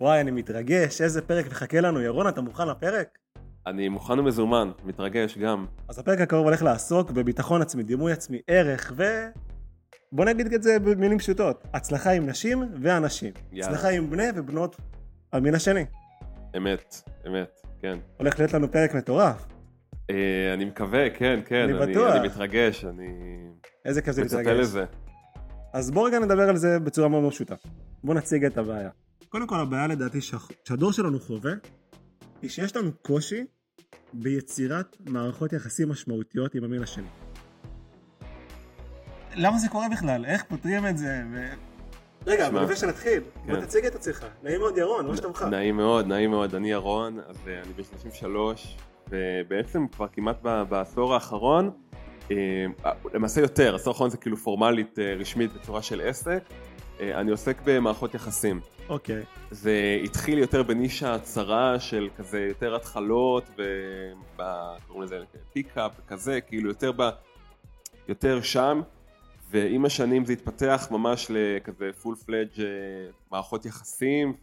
וואי, אני מתרגש, איזה פרק מחכה לנו. ירון, אתה מוכן לפרק? אני מוכן ומזומן, מתרגש גם. אז הפרק הקרוב הולך לעסוק בביטחון עצמי, דימוי עצמי, ערך ו... בוא נגיד את זה במילים פשוטות. הצלחה עם נשים ואנשים. יאללה. הצלחה עם בני ובנות המין השני. אמת, אמת, כן. הולך להיות לנו פרק מטורף. אה, אני מקווה, כן, כן. אני בטוח. אני מתרגש, אני איזה כיף זה מצפה להתרגש. לזה. אז בואו רגע נדבר על זה בצורה מאוד פשוטה. בואו נציג את הבעיה. קודם כל הבעיה לדעתי שה- שהדור שלנו חווה, היא שיש לנו קושי ביצירת מערכות יחסים משמעותיות עם המין השני. למה זה קורה בכלל? איך פותרים את זה? ו... רגע, אבל לפני שנתחיל, בוא כן. תציג את עצמך. נעים מאוד ירון, מה שלומך? נעים מאוד, נעים מאוד. אני ירון, אז אה, אני בן 33, ובעצם כבר כמעט ב- בעשור האחרון, אה, למעשה יותר, העשור האחרון זה כאילו פורמלית, אה, רשמית, בצורה של עסק. אה, אני עוסק במערכות יחסים. אוקיי. זה התחיל יותר בנישה צרה של כזה יותר התחלות וקוראים לזה pickup כזה כאילו יותר ב... יותר שם ועם השנים זה התפתח ממש לכזה full-fledged מערכות יחסים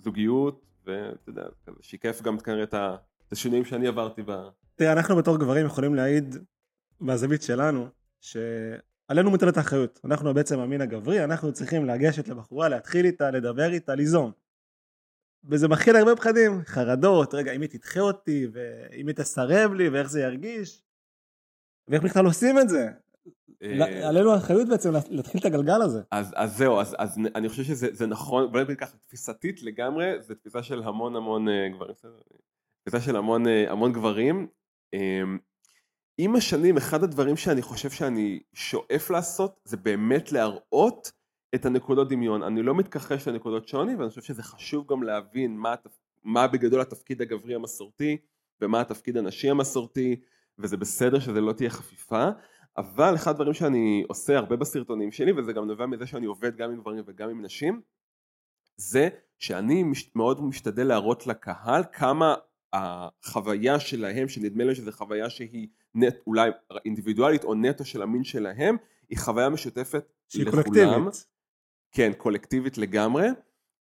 וזוגיות ואתה יודע שיקף גם כנראה את השינויים שאני עברתי ב... תראה, אנחנו בתור גברים יכולים להעיד מהזווית שלנו, שעלינו מוטלת האחריות. אנחנו בעצם המין הגברי, אנחנו צריכים לגשת לבחורה, להתחיל איתה, לדבר איתה, ליזום. וזה מכיל הרבה פחדים, חרדות, רגע, אם היא תדחה אותי, ואם היא תסרב לי, ואיך זה ירגיש, ואיך בכלל עושים את זה. אה, עלינו האחריות בעצם להתחיל את הגלגל הזה. אז, אז זהו, אז, אז אני חושב שזה זה נכון, בוא נגיד ככה, תפיסתית לגמרי, זה תפיסה של המון המון אה, גברים? תפיסה של המון, אה, המון גברים. עם השנים, אחד הדברים שאני חושב שאני שואף לעשות, זה באמת להראות את הנקודות דמיון. אני לא מתכחש לנקודות שוני, ואני חושב שזה חשוב גם להבין מה, מה בגדול התפקיד הגברי המסורתי, ומה התפקיד הנשי המסורתי, וזה בסדר שזה לא תהיה חפיפה. אבל אחד הדברים שאני עושה הרבה בסרטונים שלי, וזה גם נובע מזה שאני עובד גם עם גברים וגם עם נשים, זה שאני מאוד משתדל להראות לקהל כמה החוויה שלהם, שנדמה לי שזו חוויה שהיא נט, אולי אינדיבידואלית או נטו של המין שלהם, היא חוויה משותפת שהיא לכולם. קולקטיבית. כן, קולקטיבית לגמרי.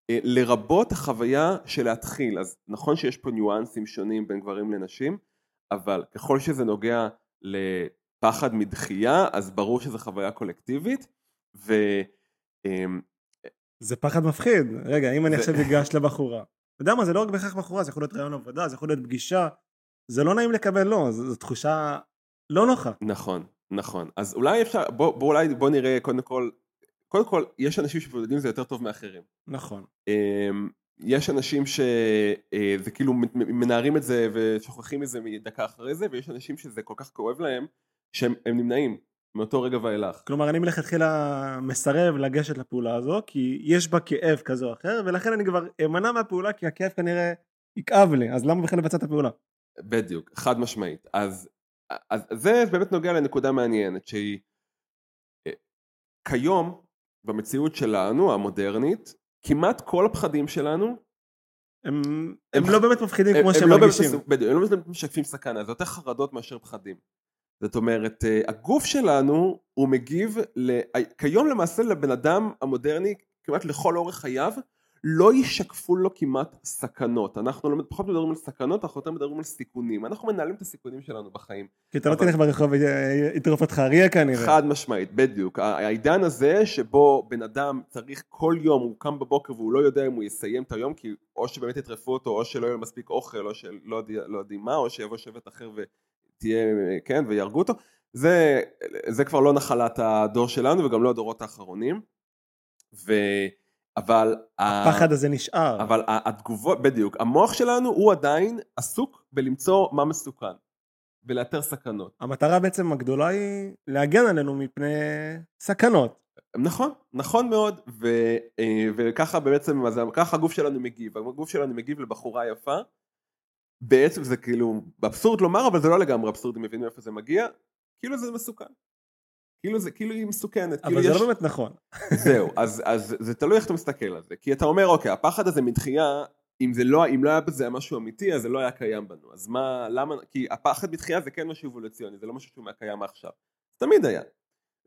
אה, לרבות החוויה של להתחיל, אז נכון שיש פה ניואנסים שונים בין גברים לנשים, אבל ככל שזה נוגע לפחד מדחייה, אז ברור שזו חוויה קולקטיבית, ו... אמ, זה פחד מפחיד. רגע, אם אני עכשיו אגש לבחורה. יודע מה, זה לא רק בהכרח בחורה, זה יכול להיות רעיון עבודה, זה יכול להיות פגישה. זה לא נעים לקבל לא, זו זו תחושה לא נוחה. נכון, נכון. אז אולי אפשר, בוא, בוא אולי בוא נראה קודם כל, קודם כל, יש אנשים שמתמודדים עם זה יותר טוב מאחרים. נכון. אמ, יש אנשים שזה כאילו מנערים את זה ושוכחים מזה מדקה אחרי זה, ויש אנשים שזה כל כך כואב להם, שהם הם נמנעים מאותו רגע ואילך. כלומר, אני מלכתחילה מסרב לגשת לפעולה הזו, כי יש בה כאב כזה או אחר, ולכן אני כבר אמנע מהפעולה, כי הכאב כנראה יכאב לי, אז למה בכלל לבצע את הפעולה? בדיוק, חד משמעית. אז, אז זה באמת נוגע לנקודה מעניינת שהיא אה, כיום במציאות שלנו המודרנית כמעט כל הפחדים שלנו הם, הם, הם- לא באמת מפחידים כמו הם שהם לא מרגישים. בדיוק, הם לא באמת משקפים סכנה, זה יותר חרדות מאשר פחדים. זאת אומרת, אה, הגוף שלנו הוא מגיב, ל... כיום למעשה לבן אדם המודרני, כמעט לכל אורך חייו, לא ישקפו לו כמעט סכנות. אנחנו לא, פחות מדברים על סכנות, אנחנו יותר מדברים על סיכונים. אנחנו מנהלים את הסיכונים שלנו בחיים. כי אתה לא תלך ברחוב ויטרוף אותך אריה כנראה. חד משמעית, בדיוק. העידן הזה שבו בן אדם צריך כל יום, הוא קם בבוקר והוא לא יודע אם הוא יסיים את היום, כי או שבאמת יטרפו אותו, או שלא יהיה מספיק אוכל, או שלא יודע- לא יודעים מה, או שיבוא שבט אחר ותהיה, כן, ויהרגו אותו. זה, זה כבר לא נחלת הדור שלנו וגם לא הדורות האחרונים. ו... אבל... ה- הפחד הזה נשאר. אבל ה- התגובות, בדיוק, המוח שלנו הוא עדיין עסוק בלמצוא מה מסוכן, בלאתר סכנות. המטרה בעצם הגדולה היא להגן עלינו מפני סכנות. נכון, נכון מאוד, ו, אה, וככה בעצם, אז ככה הגוף שלנו מגיב, הגוף שלנו מגיב לבחורה יפה, בעצם זה כאילו אבסורד לומר, אבל זה לא לגמרי אבסורד, אם מבינים איפה זה מגיע, כאילו זה מסוכן. כאילו זה, כאילו היא מסוכנת, כאילו אבל זה יש... לא באמת נכון. זהו, אז, אז זה תלוי איך אתה מסתכל על זה, כי אתה אומר, אוקיי, הפחד הזה מדחייה, אם זה לא, אם לא היה בזה משהו אמיתי, אז זה לא היה קיים בנו, אז מה, למה, כי הפחד מדחייה זה כן משהו אבולוציוני, זה לא משהו שהוא קיים עכשיו, תמיד היה,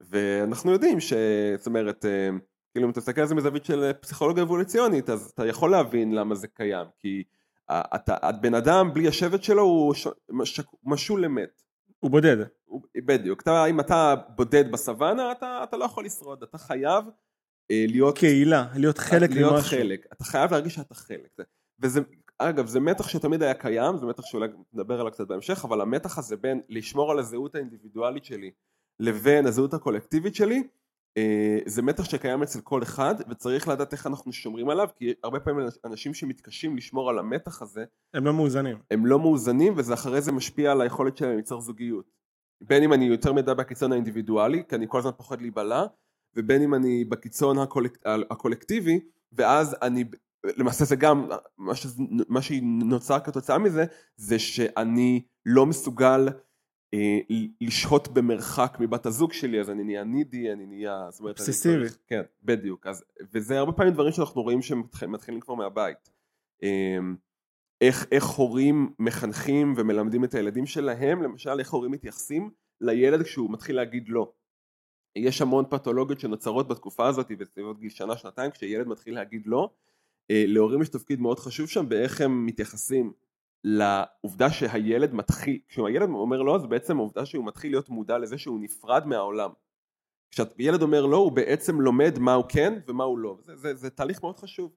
ואנחנו יודעים ש... זאת אומרת, אה, כאילו אם אתה מסתכל על זה מזווית של פסיכולוגיה אבולוציונית אז אתה יכול להבין למה זה קיים כי אתה, בן אדם בלי השבט שלו הוא ש, מש, משול למת. הוא בודד. הוא, בדיוק, אתה, אם אתה בודד בסוואנה אתה, אתה לא יכול לשרוד, אתה חייב אה, להיות... קהילה, להיות חלק להיות ממשהו. חלק, אתה חייב להרגיש שאתה חלק. וזה, אגב זה מתח שתמיד היה קיים, זה מתח שאולי נדבר עליו קצת בהמשך, אבל המתח הזה בין לשמור על הזהות האינדיבידואלית שלי לבין הזהות הקולקטיבית שלי אה, זה מתח שקיים אצל כל אחד וצריך לדעת איך אנחנו שומרים עליו כי הרבה פעמים אנשים שמתקשים לשמור על המתח הזה הם לא מאוזנים. הם לא מאוזנים וזה אחרי זה משפיע על היכולת שלהם ליצור זוגיות. בין אם אני יותר מדי בקיצון האינדיבידואלי כי אני כל הזמן פוחד להיבלע ובין אם אני בקיצון הקולק... הקולקטיבי ואז אני למעשה זה גם מה, ש... מה שנוצר כתוצאה מזה זה שאני לא מסוגל אה, לשהות במרחק מבת הזוג שלי אז אני נהיה נידי אני נהיה אובססיבי. כן בדיוק. אז וזה הרבה פעמים דברים שאנחנו רואים שמתחילים כבר מהבית. אה, איך, איך הורים מחנכים ומלמדים את הילדים שלהם למשל איך הורים מתייחסים לילד כשהוא מתחיל להגיד לא. יש המון פתולוגיות שנוצרות בתקופה הזאת בסביבות גיל שנה שנתיים כשילד מתחיל להגיד לא אה, להורים יש תפקיד מאוד חשוב שם באיך הם מתייחסים לעובדה שהילד מתחיל, כשהילד אומר לא זה בעצם העובדה שהוא מתחיל להיות מודע לזה שהוא נפרד מהעולם. כשילד אומר לא הוא בעצם לומד מה הוא כן ומה הוא לא, זה, זה, זה תהליך מאוד חשוב.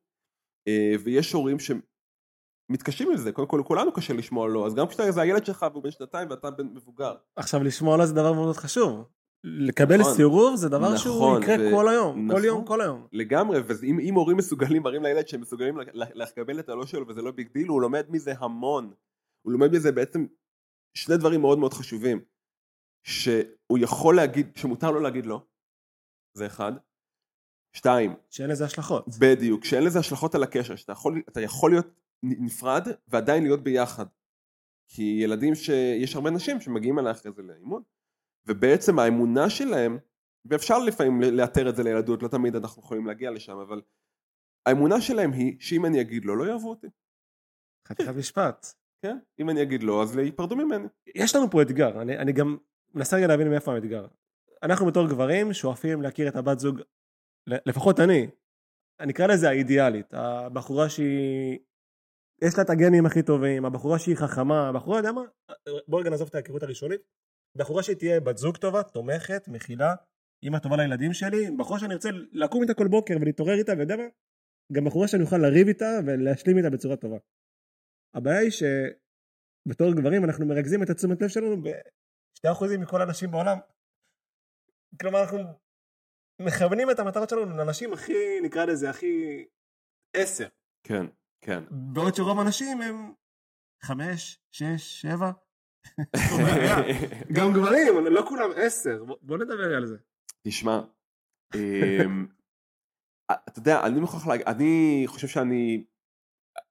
אה, ויש הורים שמתקשים עם זה, קודם כל כולנו קשה לשמוע לא, אז גם כשאתה זה הילד שלך והוא בן שנתיים ואתה בן מבוגר. עכשיו לשמוע לא זה דבר מאוד חשוב. לקבל נכון, סירוב זה דבר נכון, שהוא יקרה ו... כל היום, נכון, כל יום, כל היום. לגמרי, ואם הורים מסוגלים, מראים לילד שהם מסוגלים לקבל את הלא שלו וזה לא big deal, הוא לומד מזה המון. הוא לומד מזה בעצם שני דברים מאוד מאוד חשובים. שהוא יכול להגיד, שמותר לו להגיד לא, זה אחד. שתיים. שאין לזה השלכות. בדיוק, שאין לזה השלכות על הקשר, שאתה יכול, יכול להיות נפרד ועדיין להיות ביחד. כי ילדים שיש הרבה נשים שמגיעים אליי אחרי זה לאימון. ובעצם האמונה שלהם, ואפשר לפעמים לאתר את זה לילדות, לא תמיד אנחנו יכולים להגיע לשם, אבל האמונה שלהם היא שאם אני אגיד לא, לא יאהבו אותי. חתיכת משפט. כן, אם אני אגיד לא, אז ייפרדו ממני. יש לנו פה אתגר, אני, אני גם מנסה רגע להבין מאיפה האתגר. אנחנו בתור גברים שואפים להכיר את הבת זוג, לפחות אני, אני אקרא לזה האידיאלית, הבחורה שהיא, יש לה את הגנים הכי טובים, הבחורה שהיא חכמה, הבחורה, יודע מה, בוא רגע נעזוב את ההיכרות הראשונית, בחורה שתהיה בת זוג טובה, תומכת, מכילה, אימא טובה לילדים שלי, בחורה שאני ארצה לקום איתה כל בוקר ולהתעורר איתה, ואתה מה? גם בחורה שאני אוכל לריב איתה ולהשלים איתה בצורה טובה. הבעיה היא שבתור גברים אנחנו מרכזים את התשומת לב שלנו ב-2% מכל האנשים בעולם. כלומר אנחנו מכוונים את המטרות שלנו לאנשים הכי, נקרא לזה, הכי עשר. כן, כן. בעוד שרוב האנשים הם חמש, שש, שבע. גם גברים, לא כולם עשר, בוא נדבר על זה. תשמע, אמ, אתה יודע, אני מוכרח להגיד, אני חושב שאני,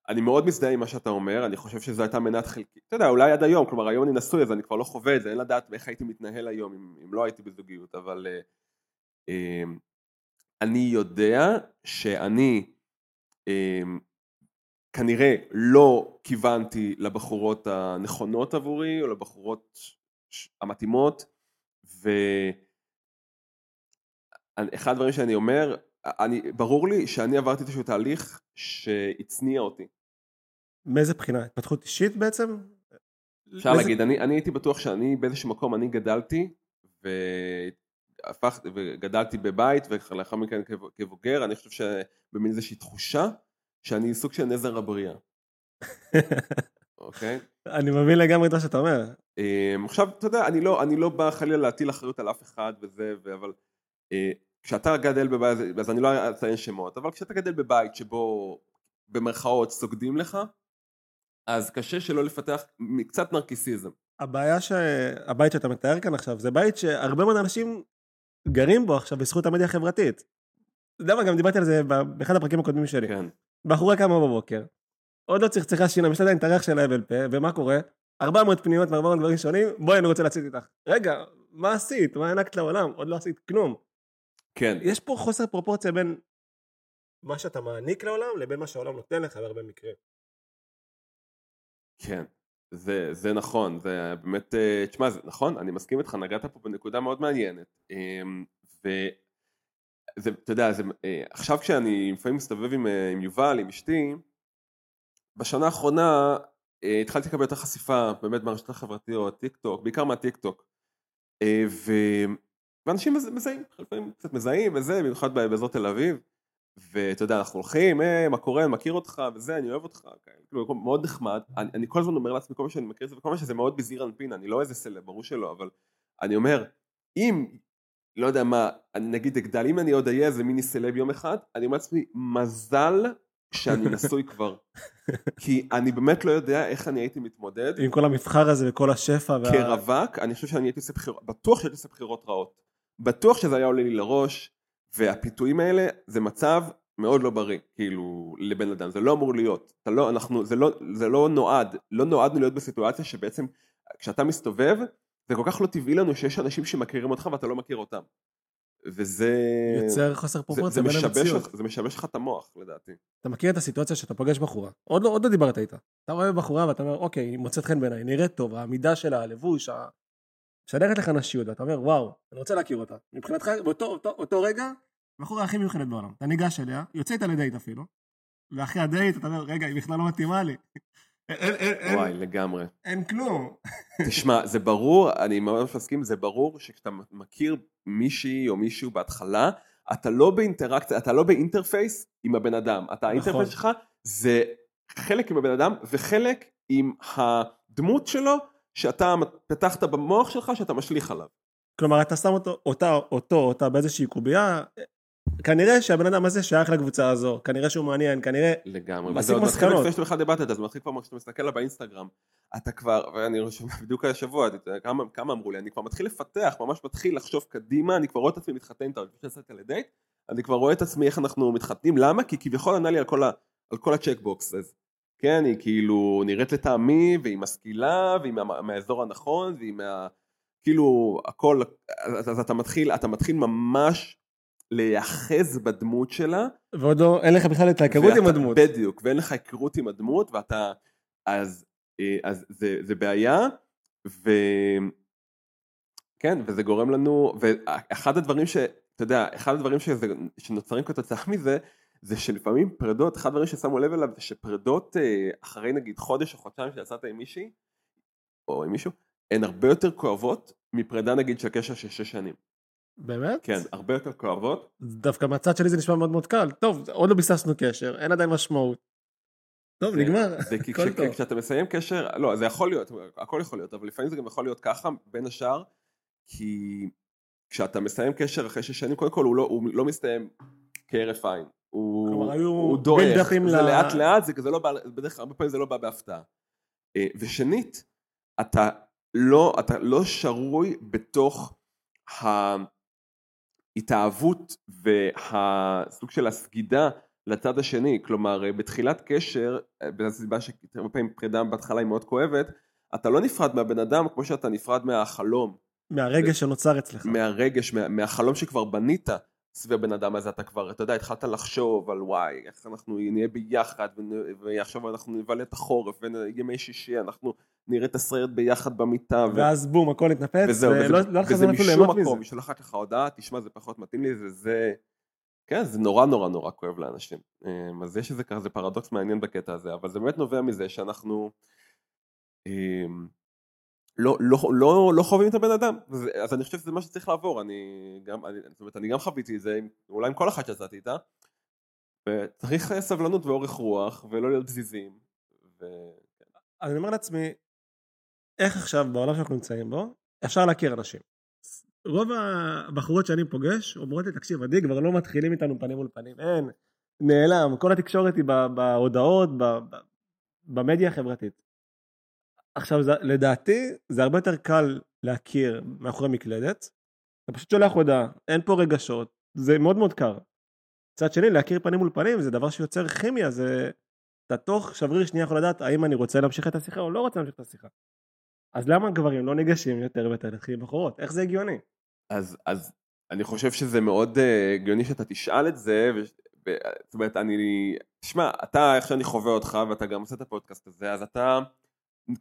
אני מאוד מזדהה עם מה שאתה אומר, אני חושב שזו הייתה מנת חלקית, אתה יודע, אולי עד היום, כלומר היום אני נשוי אז אני כבר לא חווה את זה, אין לדעת איך הייתי מתנהל היום אם, אם לא הייתי בזוגיות, אבל uh, um, אני יודע שאני um, כנראה לא כיוונתי לבחורות הנכונות עבורי או לבחורות המתאימות ואחד הדברים שאני אומר, אני, ברור לי שאני עברתי איזשהו תהליך שהצניע אותי. מאיזה בחינה? התפתחות אישית בעצם? אפשר מאיזה... להגיד, אני, אני הייתי בטוח שאני באיזשהו מקום, אני גדלתי והפך, וגדלתי בבית ולאחר מכן כבוגר, אני חושב שבמין איזושהי תחושה שאני סוג של נזר הבריאה. אוקיי? אני מבין לגמרי את מה שאתה אומר. אמ, עכשיו, אתה יודע, אני לא, אני לא בא חלילה להטיל אחריות על אף אחד וזה, אבל אה, כשאתה גדל בבית, אז אני לא אציין שמות, אבל כשאתה גדל בבית שבו במרכאות סוגדים לך, אז קשה שלא לפתח קצת נרקיסיזם. הבעיה שהבית שאתה מתאר כאן עכשיו זה בית שהרבה מאוד אנשים גרים בו עכשיו בזכות המדיה החברתית. יודע מה, גם דיברתי על זה באחד הפרקים הקודמים שלי. כן. בחורה קמה בבוקר, עוד לא צחצחה שיניים, יש לה עדיין את הריח של האבל פה, ומה קורה? 400 פניות מ-400 דברים שונים, בואי אני רוצה להציץ איתך. רגע, מה עשית? מה הענקת לעולם? עוד לא עשית כלום. כן. יש פה חוסר פרופורציה בין מה שאתה מעניק לעולם לבין מה שהעולם נותן לך בהרבה מקרים. כן, זה, זה נכון, זה באמת, אה, תשמע, זה נכון, אני מסכים איתך, נגעת פה בנקודה מאוד מעניינת. זה, אתה יודע, זה, אה, עכשיו כשאני לפעמים מסתובב עם, אה, עם יובל, עם אשתי, בשנה האחרונה אה, התחלתי לקבל יותר חשיפה באמת מהרשתות החברתיות, טיק טוק, בעיקר מהטיק טוק. ו... ואנשים מז- מזהים, לפעמים קצת מזהים וזה, במיוחד באזור תל אביב. ואתה יודע, אנחנו הולכים, אה, מה קורה, אני מכיר אותך וזה, אני אוהב אותך, כאילו, מקום מאוד נחמד. אני, אני כל הזמן אומר לעצמי, כל מה שאני מכיר את זה, וכל מה שזה מאוד בזעיר אנפין, אני לא איזה סלב, ברור שלא, אבל אני אומר, אם, לא יודע מה, נגיד אגדל, אם אני עוד אהיה איזה מיני סלב יום אחד, אני אומר לעצמי, מזל שאני נשוי כבר. כי אני באמת לא יודע איך אני הייתי מתמודד. עם כל המבחר הזה וכל השפע. וה- כרווק, אני חושב שאני הייתי עושה בחירות, בטוח שהייתי עושה בחירות רעות. בטוח שזה היה עולה לי לראש, והפיתויים האלה זה מצב מאוד לא בריא, כאילו, לבן אדם, זה לא אמור להיות. אתה לא, אנחנו, זה לא, זה לא נועד, לא נועדנו להיות בסיטואציה שבעצם, כשאתה מסתובב, זה כל כך לא טבעי לנו שיש אנשים שמכירים אותך ואתה לא מכיר אותם. וזה... יוצר חוסר פרופורציה זה, בין המציאות. זה משבש לך את המוח, לדעתי. אתה מכיר את הסיטואציה שאתה פוגש בחורה, עוד לא, עוד לא דיברת איתה. אתה רואה בחורה ואתה אומר, אוקיי, היא מוצאת חן בעיניי, נראית טוב, העמידה שלה, הלבוש, ה... משדרת לך נשיות, ואתה אומר, וואו, אני רוצה להכיר אותה. מבחינתך, באותו אותו, אותו רגע, הבחורה הכי מיוחדת בעולם. אתה ניגש אליה, יוצא איתה לדייט אפילו, ואחרי הדייט אתה אומר, רגע, היא בכלל לא מתאימה לי. אין, אין, אין, וואי, לגמרי. אין כלום. תשמע, זה ברור, אני ממש מסכים, זה ברור שכשאתה מכיר מישהי או מישהו בהתחלה, אתה לא באינטראקציה, אתה לא ב interface עם הבן אדם. אתה נכון. ה interface שלך זה חלק עם הבן אדם וחלק עם הדמות שלו שאתה פתחת במוח שלך שאתה משליך עליו. כלומר, אתה שם אותו, אותה, אותו, אותה באיזושהי קובייה, כנראה שהבן אדם הזה שייך לקבוצה הזו, כנראה שהוא מעניין, כנראה... לגמרי. מסיק מסקנות. לפני שאתה בכלל דיברת את זה, זה מתחיל כבר כשאתה מסתכל עליו באינסטגרם, אתה כבר, ואני רושם בדיוק השבוע, אתה כמה, כמה אמרו לי, אני כבר מתחיל לפתח, ממש מתחיל לחשוב קדימה, אני כבר רואה את עצמי מתחתן איתה, לפני שיצאתי לדייט, אני כבר רואה את עצמי איך אנחנו מתחתנים, למה? כי כביכול ענה לי על כל, ה, על כל הצ'קבוקס, אז כן, היא כאילו נראית לטעמי, והיא משכילה, והיא מה, מהאזור הנכון, והיא מה... כאילו, הכל, אז, אז אתה מתחיל, אתה מתחיל ממש להיאחז בדמות שלה, ועוד לא, אין לך בכלל את ההיכרות עם הדמות. בדיוק, ואין לך היכרות עם הדמות, ואתה... אז, אה, אז זה, זה בעיה, ו... כן, וזה גורם לנו... ואחד הדברים ש... אתה יודע, אחד הדברים שזה, שנוצרים כתוצאה מזה, זה שלפעמים פרדות, אחד הדברים ששמו לב אליו זה שפרדות אה, אחרי נגיד חודש או חודשיים שיצאת עם מישהי, או עם מישהו, הן הרבה יותר כואבות מפרידה נגיד של קשר של שש שנים. באמת? כן, הרבה יותר כואבות. דווקא מהצד שלי זה נשמע מאוד מאוד קל. טוב, עוד לא ביססנו קשר, אין עדיין משמעות. טוב, זה- נגמר, הכל טוב. כשאתה מסיים קשר, לא, זה יכול להיות, הכל יכול להיות, אבל לפעמים זה גם יכול להיות ככה, בין השאר, כי כשאתה מסיים קשר אחרי שש שנים, קודם כל הוא לא, הוא לא מסתיים כהרף עין. הוא, כלומר, היו הוא דועך, זה ל- לאט לאט, זה כזה לא בא, בדרך כלל, הרבה פעמים זה לא בא בהפתעה. אה, ושנית, אתה לא, אתה לא שרוי בתוך ההתאהבות והסוג של הסגידה לצד השני, כלומר אה, בתחילת קשר, אה, בסיבה שהרבה פעמים פרידה בהתחלה היא מאוד כואבת, אתה לא נפרד מהבן אדם כמו שאתה נפרד מהחלום, מהרגע שנוצר אצלך. מהרגש, מה, מהחלום שכבר בנית סביב הבן אדם הזה, אתה כבר, אתה יודע, התחלת לחשוב על וואי, איך אנחנו נהיה ביחד, ועכשיו אנחנו נבלה את החורף, וימי שישי אנחנו נראה את הסרט ביחד במיטה, ו... ואז בום, הכל התנפץ, וזהו, ולא וזה, לא היה לך וזה משום. מקום, מישהו לך ככה הודעה, תשמע זה פחות מתאים לי, זה, זה, כן, זה נורא נורא נורא כואב לאנשים. אמ, אז יש איזה ככה, זה פרדוקס מעניין בקטע הזה, אבל זה באמת נובע מזה שאנחנו אמ, לא, לא, לא, לא חווים את הבן אדם, אז, אז אני חושב שזה מה שצריך לעבור, אני גם, אני, זאת אומרת, אני גם חוויתי את זה, אולי עם כל אחת שיצאתי איתה, וצריך אה, סבלנות ואורך רוח, ולא להיות פזיזים, ו... אני אומר לעצמי, איך עכשיו בעולם שאנחנו נמצאים בו, אפשר להכיר אנשים. רוב הבחורות שאני פוגש אומרות לי, תקשיב, עדי, כבר לא מתחילים איתנו פנים מול פנים, אין, נעלם, כל התקשורת היא בהודעות, במדיה החברתית. עכשיו, זה, לדעתי, זה הרבה יותר קל להכיר מאחורי מקלדת, אתה פשוט שולח הודעה, אין פה רגשות, זה מאוד מאוד קר. מצד שני, להכיר פנים מול פנים זה דבר שיוצר כימיה, זה... אתה תוך שבריר שנייה יכול לדעת האם אני רוצה להמשיך את השיחה או לא רוצה להמשיך את השיחה. אז למה גברים לא ניגשים יותר עם בחורות? איך זה הגיוני? אז, אז אני חושב שזה מאוד אה, הגיוני שאתה תשאל את זה, ו, ו, זאת אומרת, אני, תשמע, אתה, איך שאני חווה אותך, ואתה גם עושה את הפודקאסט הזה, אז אתה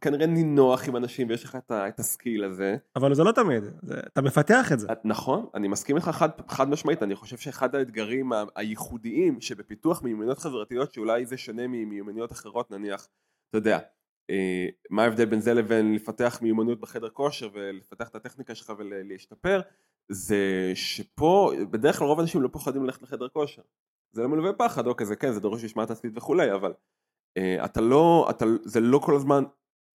כנראה נינוח עם אנשים ויש לך את, את הסקיל הזה. אבל זה לא תמיד, זה, אתה מפתח את זה. את- נכון, אני מסכים איתך חד, חד משמעית, אני חושב שאחד האתגרים ה- הייחודיים שבפיתוח מיומנויות חברתיות שאולי זה שונה ממיומנויות אחרות נניח, אתה יודע, מה ההבדל בין זה לבין לפתח מיומנות בחדר כושר ולפתח את הטכניקה שלך ולהשתפר, זה שפה בדרך כלל רוב האנשים לא פוחדים ללכת לחדר כושר. זה לא מלווה פחד, אוקיי זה כן, זה דורש משמעת עצמית וכולי, אבל אה, אתה לא, אתה, זה לא כל הזמן,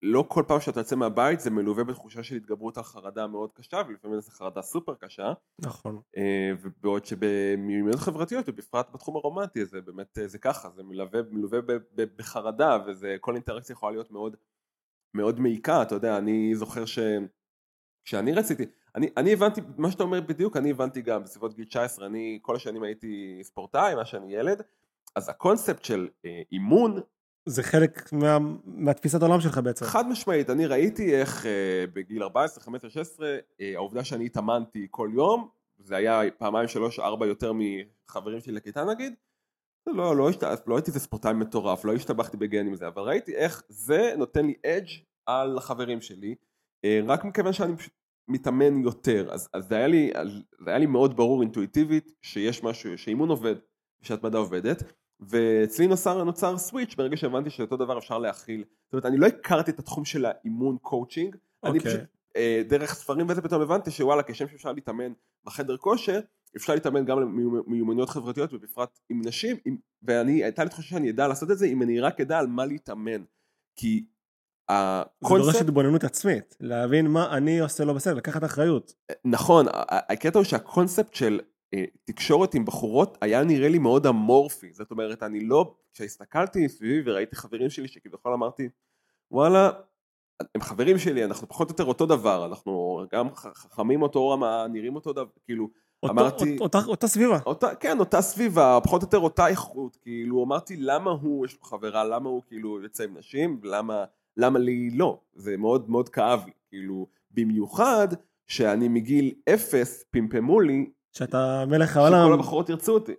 לא כל פעם שאתה יוצא מהבית זה מלווה בתחושה של התגברות על חרדה מאוד קשה ולפעמים זו חרדה סופר קשה נכון. אה, ובעוד שבמיומנויות חברתיות ובפרט בתחום הרומנטי זה באמת אה, זה ככה זה מלווה, מלווה בחרדה וזה כל אינטראקציה יכולה להיות מאוד מאוד מעיקה אתה יודע אני זוכר ש... כשאני רציתי אני, אני הבנתי מה שאתה אומר בדיוק אני הבנתי גם בסביבות גיל 19 אני כל השנים הייתי ספורטאי מה שאני ילד אז הקונספט של אה, אימון זה חלק מה, מהתפיסת העולם שלך בעצם. חד משמעית, אני ראיתי איך uh, בגיל 14, 15, 16, uh, העובדה שאני התאמנתי כל יום, זה היה פעמיים, שלוש, ארבע יותר מחברים שלי לכיתה נגיד, לא, לא, השת... לא הייתי איזה ספורטאי מטורף, לא השתבחתי בגן עם זה, אבל ראיתי איך זה נותן לי אדג' על החברים שלי, uh, רק מכיוון שאני פשוט מתאמן יותר, אז, אז זה, היה לי, זה היה לי מאוד ברור אינטואיטיבית שיש משהו, שאימון עובד, שהתמדה עובדת, ואצלי נוצר, נוצר switch ברגע שהבנתי שאותו דבר אפשר להחיל. זאת אומרת, אני לא הכרתי את התחום של האימון coaching, okay. אני אוקיי. פשוט אה, דרך ספרים וזה פתאום הבנתי שוואלה, כשם שאפשר להתאמן בחדר כושר, אפשר להתאמן גם למיומנויות חברתיות ובפרט עם נשים, עם, ואני, הייתה לי תחושה שאני אדע לעשות את זה אם אני רק אדע על מה להתאמן. כי זה הקונספט... דורש התבוננות עצמית, להבין מה אני עושה לא בסדר, לקחת אחריות. נכון, הקטע הוא שהקונספט של תקשורת עם בחורות היה נראה לי מאוד אמורפי, זאת אומרת אני לא, כשהסתכלתי סביבי וראיתי חברים שלי שכביכול אמרתי וואלה הם חברים שלי אנחנו פחות או יותר אותו דבר אנחנו גם חכמים אותו רמה נראים אותו דבר כאילו אותו, אמרתי אותה, אותה סביבה. אותה, כן אותה סביבה פחות או יותר אותה איכות כאילו אמרתי למה הוא יש לו חברה למה הוא כאילו יוצא עם נשים למה למה לי לא זה מאוד מאוד כאב לי כאילו במיוחד שאני מגיל אפס פמפמו לי שאתה מלך העולם. שכל הבחורות ירצו אותי.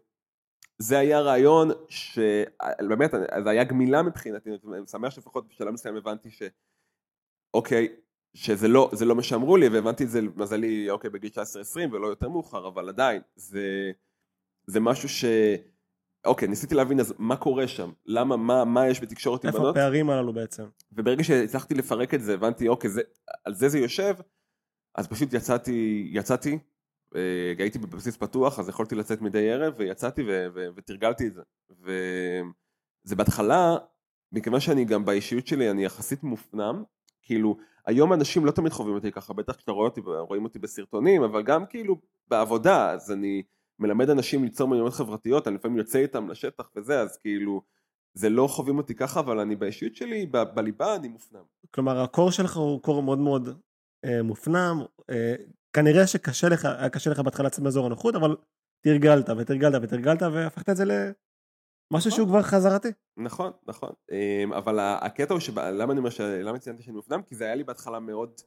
זה היה רעיון שבאמת זה היה גמילה מבחינתי, אני שמח שלפחות בשלב מסוים הבנתי ש... אוקיי, שזה לא, זה לא מה שאמרו לי והבנתי את זה למזלי אוקיי בגיל 19-20 ולא יותר מאוחר אבל עדיין זה, זה משהו ש... אוקיי ניסיתי להבין אז מה קורה שם למה מה, מה יש בתקשורת עם איפה בנות הפערים הללו בעצם? וברגע שהצלחתי לפרק את זה הבנתי אוקיי זה, על זה זה יושב אז פשוט יצאתי יצאתי אה, הייתי בבסיס פתוח אז יכולתי לצאת מדי ערב ויצאתי ו- ו- ותרגלתי את זה. וזה בהתחלה מכיוון שאני גם באישיות שלי אני יחסית מופנם כאילו היום אנשים לא תמיד חווים אותי ככה בטח כשאתה רואה אותי רואים אותי בסרטונים אבל גם כאילו בעבודה אז אני מלמד אנשים ליצור מיומנויות חברתיות אני לפעמים יוצא איתם לשטח וזה אז כאילו זה לא חווים אותי ככה אבל אני באישיות שלי ב- בליבה אני מופנם. כלומר הקור שלך הוא קור מאוד מאוד אה, מופנם, אה, כנראה שקשה לך, היה קשה לך בהתחלה לצאת מאזור הנוחות, אבל תרגלת ותרגלת ותרגלת והפכת את זה למשהו שהוא כבר חזרתי. נכון, נכון, אמ, אבל הקטע הוא שלמה אני אומר, ש- למה ציינתי שאני מופנם? כי זה היה לי בהתחלה מאוד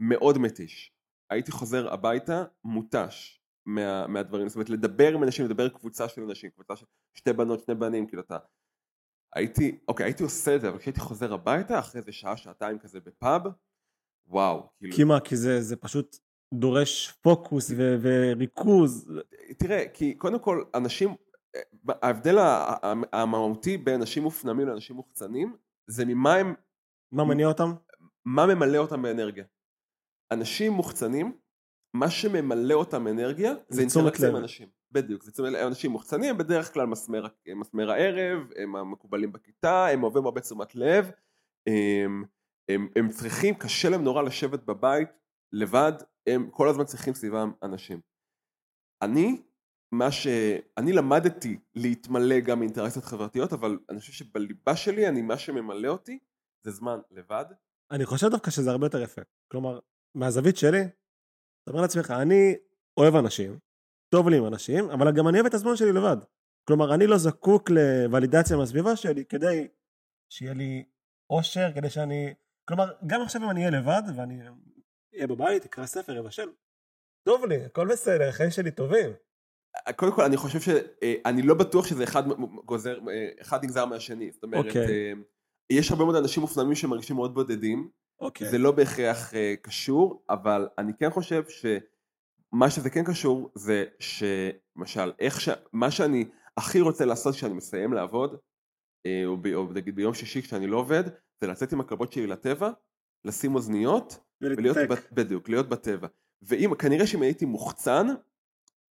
מאוד מתיש. הייתי חוזר הביתה מותש מה, מהדברים, זאת אומרת לדבר עם אנשים, לדבר קבוצה של אנשים, קבוצה של שתי בנות, שני בנים, כאילו אתה... הייתי, אוקיי, הייתי עושה את זה, אבל כשהייתי חוזר הביתה, אחרי איזה שעה, שעתיים כזה בפאב, וואו, כאילו... כי מה, כי זה, זה פשוט דורש פוקוס ו- וריכוז. תראה, כי קודם כל, אנשים, ההבדל המהותי בין אנשים מופנמים לאנשים מוחצנים, זה ממה הם מה מניע אותם? מה ממלא אותם באנרגיה. אנשים מוחצנים, מה שממלא אותם אנרגיה זה אינטראקציה עם. אנשים. בדיוק, זה תשומת לב. אנשים מוחצנים הם בדרך כלל מסמר, מסמר הערב, הם המקובלים בכיתה, הם אוהבים הרבה תשומת לב, הם, הם, הם צריכים, קשה להם נורא לשבת בבית לבד, הם כל הזמן צריכים סביבם אנשים. אני, מה ש... אני למדתי להתמלא גם מאינטראקציות חברתיות, אבל אני חושב שבליבה שלי, אני, מה שממלא אותי זה זמן לבד, אני חושב דווקא שזה הרבה יותר יפה. כלומר, מהזווית שלי, אתה אומר לעצמך, אני אוהב אנשים, טוב לי עם אנשים, אבל גם אני אוהב את הזמן שלי לבד. כלומר, אני לא זקוק לוולידציה מהסביבה שלי כדי שיהיה לי אושר, כדי שאני... כלומר, גם עכשיו אם אני אהיה לבד, ואני אהיה בבית, אקרא ספר, אבשל, טוב לי, הכל בסדר, החיים שלי טובים. קודם כל אני חושב שאני לא בטוח שזה אחד גוזר, אחד נגזר מהשני, זאת אומרת, אוקיי. אה, יש הרבה מאוד אנשים מופנמים שמרגישים מאוד בודדים, אוקיי. זה לא בהכרח קשור, אבל אני כן חושב שמה שזה כן קשור זה שלמשל, איך ש... מה שאני הכי רוצה לעשות כשאני מסיים לעבוד, או, ב... או נגיד ביום שישי כשאני לא עובד, זה לצאת עם הכלבות שלי לטבע, לשים אוזניות, ולהיות. בדיוק, להיות בטבע. ואם, כנראה שאם הייתי מוחצן,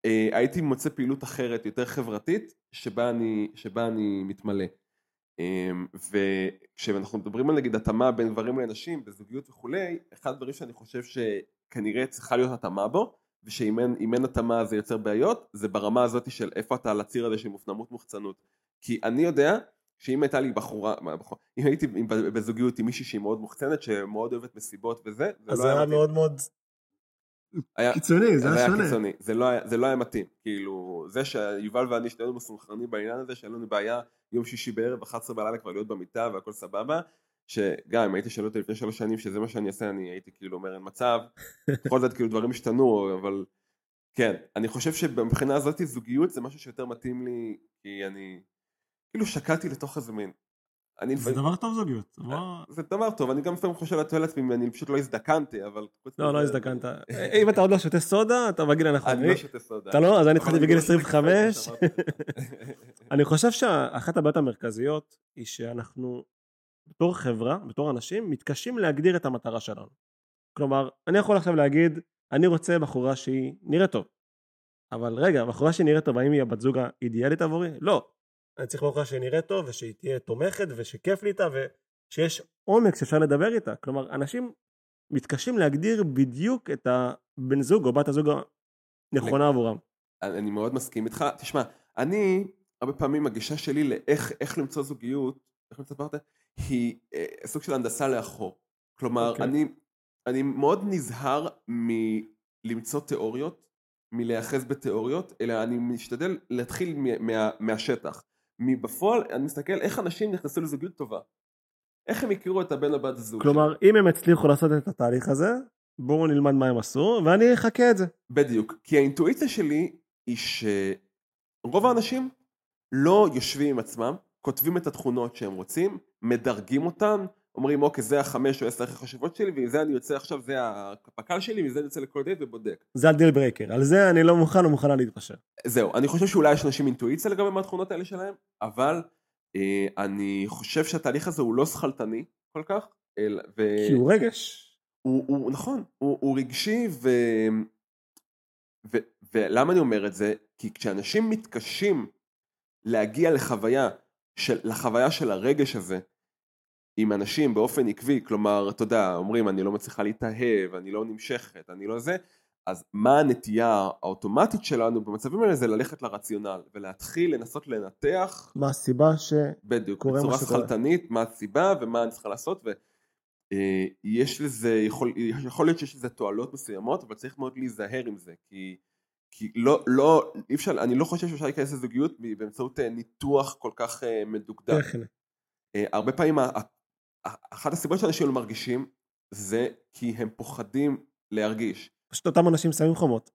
אה, הייתי מוצא פעילות אחרת, יותר חברתית, שבה אני, שבה אני מתמלא. אה, וכשאנחנו מדברים על נגיד התאמה בין גברים לנשים, בזוגיות וכולי, אחד הדברים שאני חושב שכנראה צריכה להיות התאמה בו, ושאם אין, אין התאמה זה יוצר בעיות, זה ברמה הזאת של איפה אתה על הציר הזה של מופנמות מוחצנות. כי אני יודע שאם הייתה לי בחורה, מה, בחורה אם הייתי בזוגיות עם מישהי שהיא מאוד מוחצנת, שמאוד אוהבת מסיבות וזה, זה אז לא זה היה מתאים. מאוד מאוד היה- קיצוני, זה היה שונה. קיצוני, זה לא, היה, זה לא היה מתאים, כאילו, זה שיובל ואני שנינו מסונכרנים בעניין הזה, שאין לנו בעיה יום שישי בערב, 11 בלילה כבר להיות במיטה והכל סבבה, שגם אם הייתי שואל אותי לפני שלוש שנים שזה מה שאני אעשה, אני הייתי כאילו אומר אין מצב, בכל זאת כאילו דברים השתנו, אבל כן, אני חושב שבבחינה הזאת זוגיות זה משהו שיותר מתאים לי, כי אני כאילו שקעתי לתוך איזה מין, אני זה לפעמים- דבר טוב זוגיות. זה דבר טוב, אני גם לפעמים חושב על לעצמי, אני פשוט לא הזדקנתי, אבל... לא, לא הזדקנת. אם אתה עוד לא שותה סודה, אתה בגיל הנכון. אני לא שותה סודה. אתה לא? אז אני התחלתי בגיל לא שותה 25. קפה, כמו שאמרתי. אני חושב שאחת הבעיות המרכזיות היא שאנחנו בתור חברה, בתור אנשים, מתקשים להגדיר את המטרה שלנו. כלומר, אני יכול עכשיו להגיד, אני רוצה בחורה שהיא נראית טוב. אבל רגע, בחורה שהיא נראית טוב, האם היא הבת זוג האידיאלית עבורי? לא. אני צריך בחורה שהיא נראית טוב, ושהיא תהיה תומכת, ושכיף לי איתה, ושיש עומק שאפשר לדבר איתה. כלומר, אנשים מתקשים להגדיר בדיוק את הבן זוג או בת הזוג הנכונה עבורם. אני מאוד מסכים איתך. תשמע, אני, הרבה פעמים הגישה שלי לאיך איך למצוא זוגיות, איך למצוא פרטנר, היא אה, סוג של הנדסה לאחור. כלומר, אוקיי. אני, אני מאוד נזהר מלמצוא תיאוריות, מלהיאחז בתיאוריות, אלא אני משתדל להתחיל מ- מה, מהשטח. מבפועל, אני מסתכל איך אנשים נכנסו לזוגיות טובה. איך הם הכירו את הבן או בת הזוג. כלומר, אם הם הצליחו לעשות את התהליך הזה, בואו נלמד מה הם עשו, ואני אחקה את זה. בדיוק, כי האינטואיציה שלי היא שרוב האנשים לא יושבים עם עצמם, כותבים את התכונות שהם רוצים, מדרגים אותן, אומרים אוקיי זה החמש או עשר הכי חשובות שלי ועם זה אני יוצא עכשיו זה הפק"ל שלי ועם זה אני יוצא לכל דייט ובודק. זה ה deal breaker, על זה אני לא מוכן ומוכנה להתפשר. זהו, אני חושב שאולי יש אנשים אינטואיציה לגבי מה התכונות האלה שלהם, אבל אה, אני חושב שהתהליך הזה הוא לא שכלתני כל כך, אלא, ו... כי הוא רגש. הוא, הוא נכון, הוא, הוא רגשי ו... ו... ולמה אני אומר את זה? כי כשאנשים מתקשים להגיע לחוויה של, לחוויה של הרגש הזה עם אנשים באופן עקבי, כלומר, אתה יודע, אומרים אני לא מצליחה להתאהב, אני לא נמשכת, אני לא זה, אז מה הנטייה האוטומטית שלנו במצבים האלה זה ללכת לרציונל ולהתחיל לנסות לנתח מה הסיבה ש... בדיוק, בצורה שקורה. שכלתנית, מה הסיבה ומה אני צריכה לעשות ויש לזה, יכול, יכול להיות שיש לזה תועלות מסוימות אבל צריך מאוד להיזהר עם זה כי, כי לא, לא, אי אפשר, אני לא חושב שאפשר להיכנס לזוגיות באמצעות אה, ניתוח כל כך אה, מדוקדק. אה, הרבה פעמים אחת הסיבות שאנשים לא מרגישים זה כי הם פוחדים להרגיש. פשוט אותם אנשים שמים חומות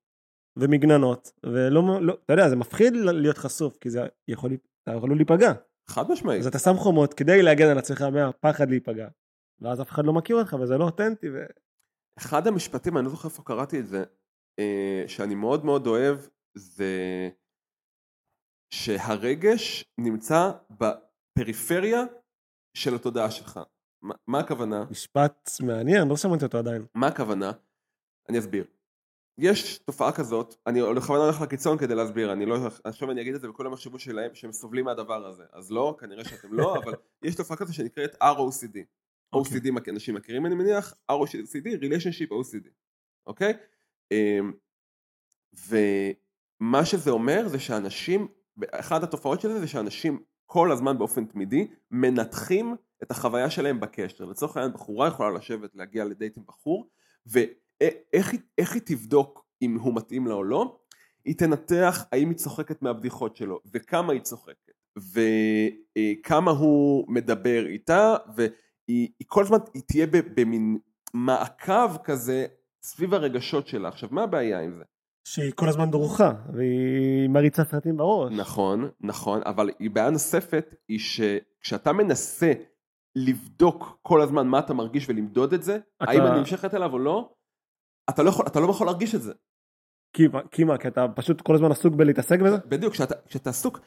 ומגננות, ולא, לא, אתה יודע, זה מפחיד להיות חשוף, כי זה יכול, אתה יכול להיפגע. חד משמעית. אז אתה שם חומות כדי להגן על עצמך מהפחד להיפגע, ואז אף אחד לא מכיר אותך וזה לא אותנטי. ו... אחד המשפטים, אני לא זוכר איפה קראתי את זה, אה, שאני מאוד מאוד אוהב, זה שהרגש נמצא בפריפריה של התודעה שלך. מה, מה הכוונה? משפט מעניין, לא שמעתי אותו עדיין. מה הכוונה? אני אסביר. יש תופעה כזאת, אני בכוונה הולך לקיצון כדי להסביר, אני לא, עכשיו אני אגיד את זה וכולם יחשבו שלהם שהם סובלים מהדבר הזה, אז לא, כנראה שאתם לא, אבל יש תופעה כזאת שנקראת ROCD. אוקיי. OCD אנשים מכירים אני מניח, ROCD, Relationship OCD, אוקיי? אמ, ומה שזה אומר זה שאנשים, אחת התופעות של זה זה שאנשים כל הזמן באופן תמידי מנתחים את החוויה שלהם בקשר. לצורך העניין בחורה יכולה לשבת להגיע לדייט עם בחור ואיך היא- איך היא תבדוק אם הוא מתאים לה או לא? היא תנתח האם היא צוחקת מהבדיחות שלו וכמה היא צוחקת וכמה הוא מדבר איתה והיא היא כל הזמן היא תהיה במין מעקב כזה סביב הרגשות שלה. עכשיו מה הבעיה עם זה? שהיא כל הזמן דרוכה, והיא מריצה סרטים בראש. נכון, נכון, אבל היא בעיה נוספת היא שכשאתה מנסה לבדוק כל הזמן מה אתה מרגיש ולמדוד את זה, אתה- האם אני נמשכת אליו או לא, אתה לא יכול, אתה לא יכול להרגיש את זה. כי מה- כי מה, כי אתה פשוט כל הזמן עסוק בלהתעסק בזה? בדיוק, כשאתה, כשאתה עסוק,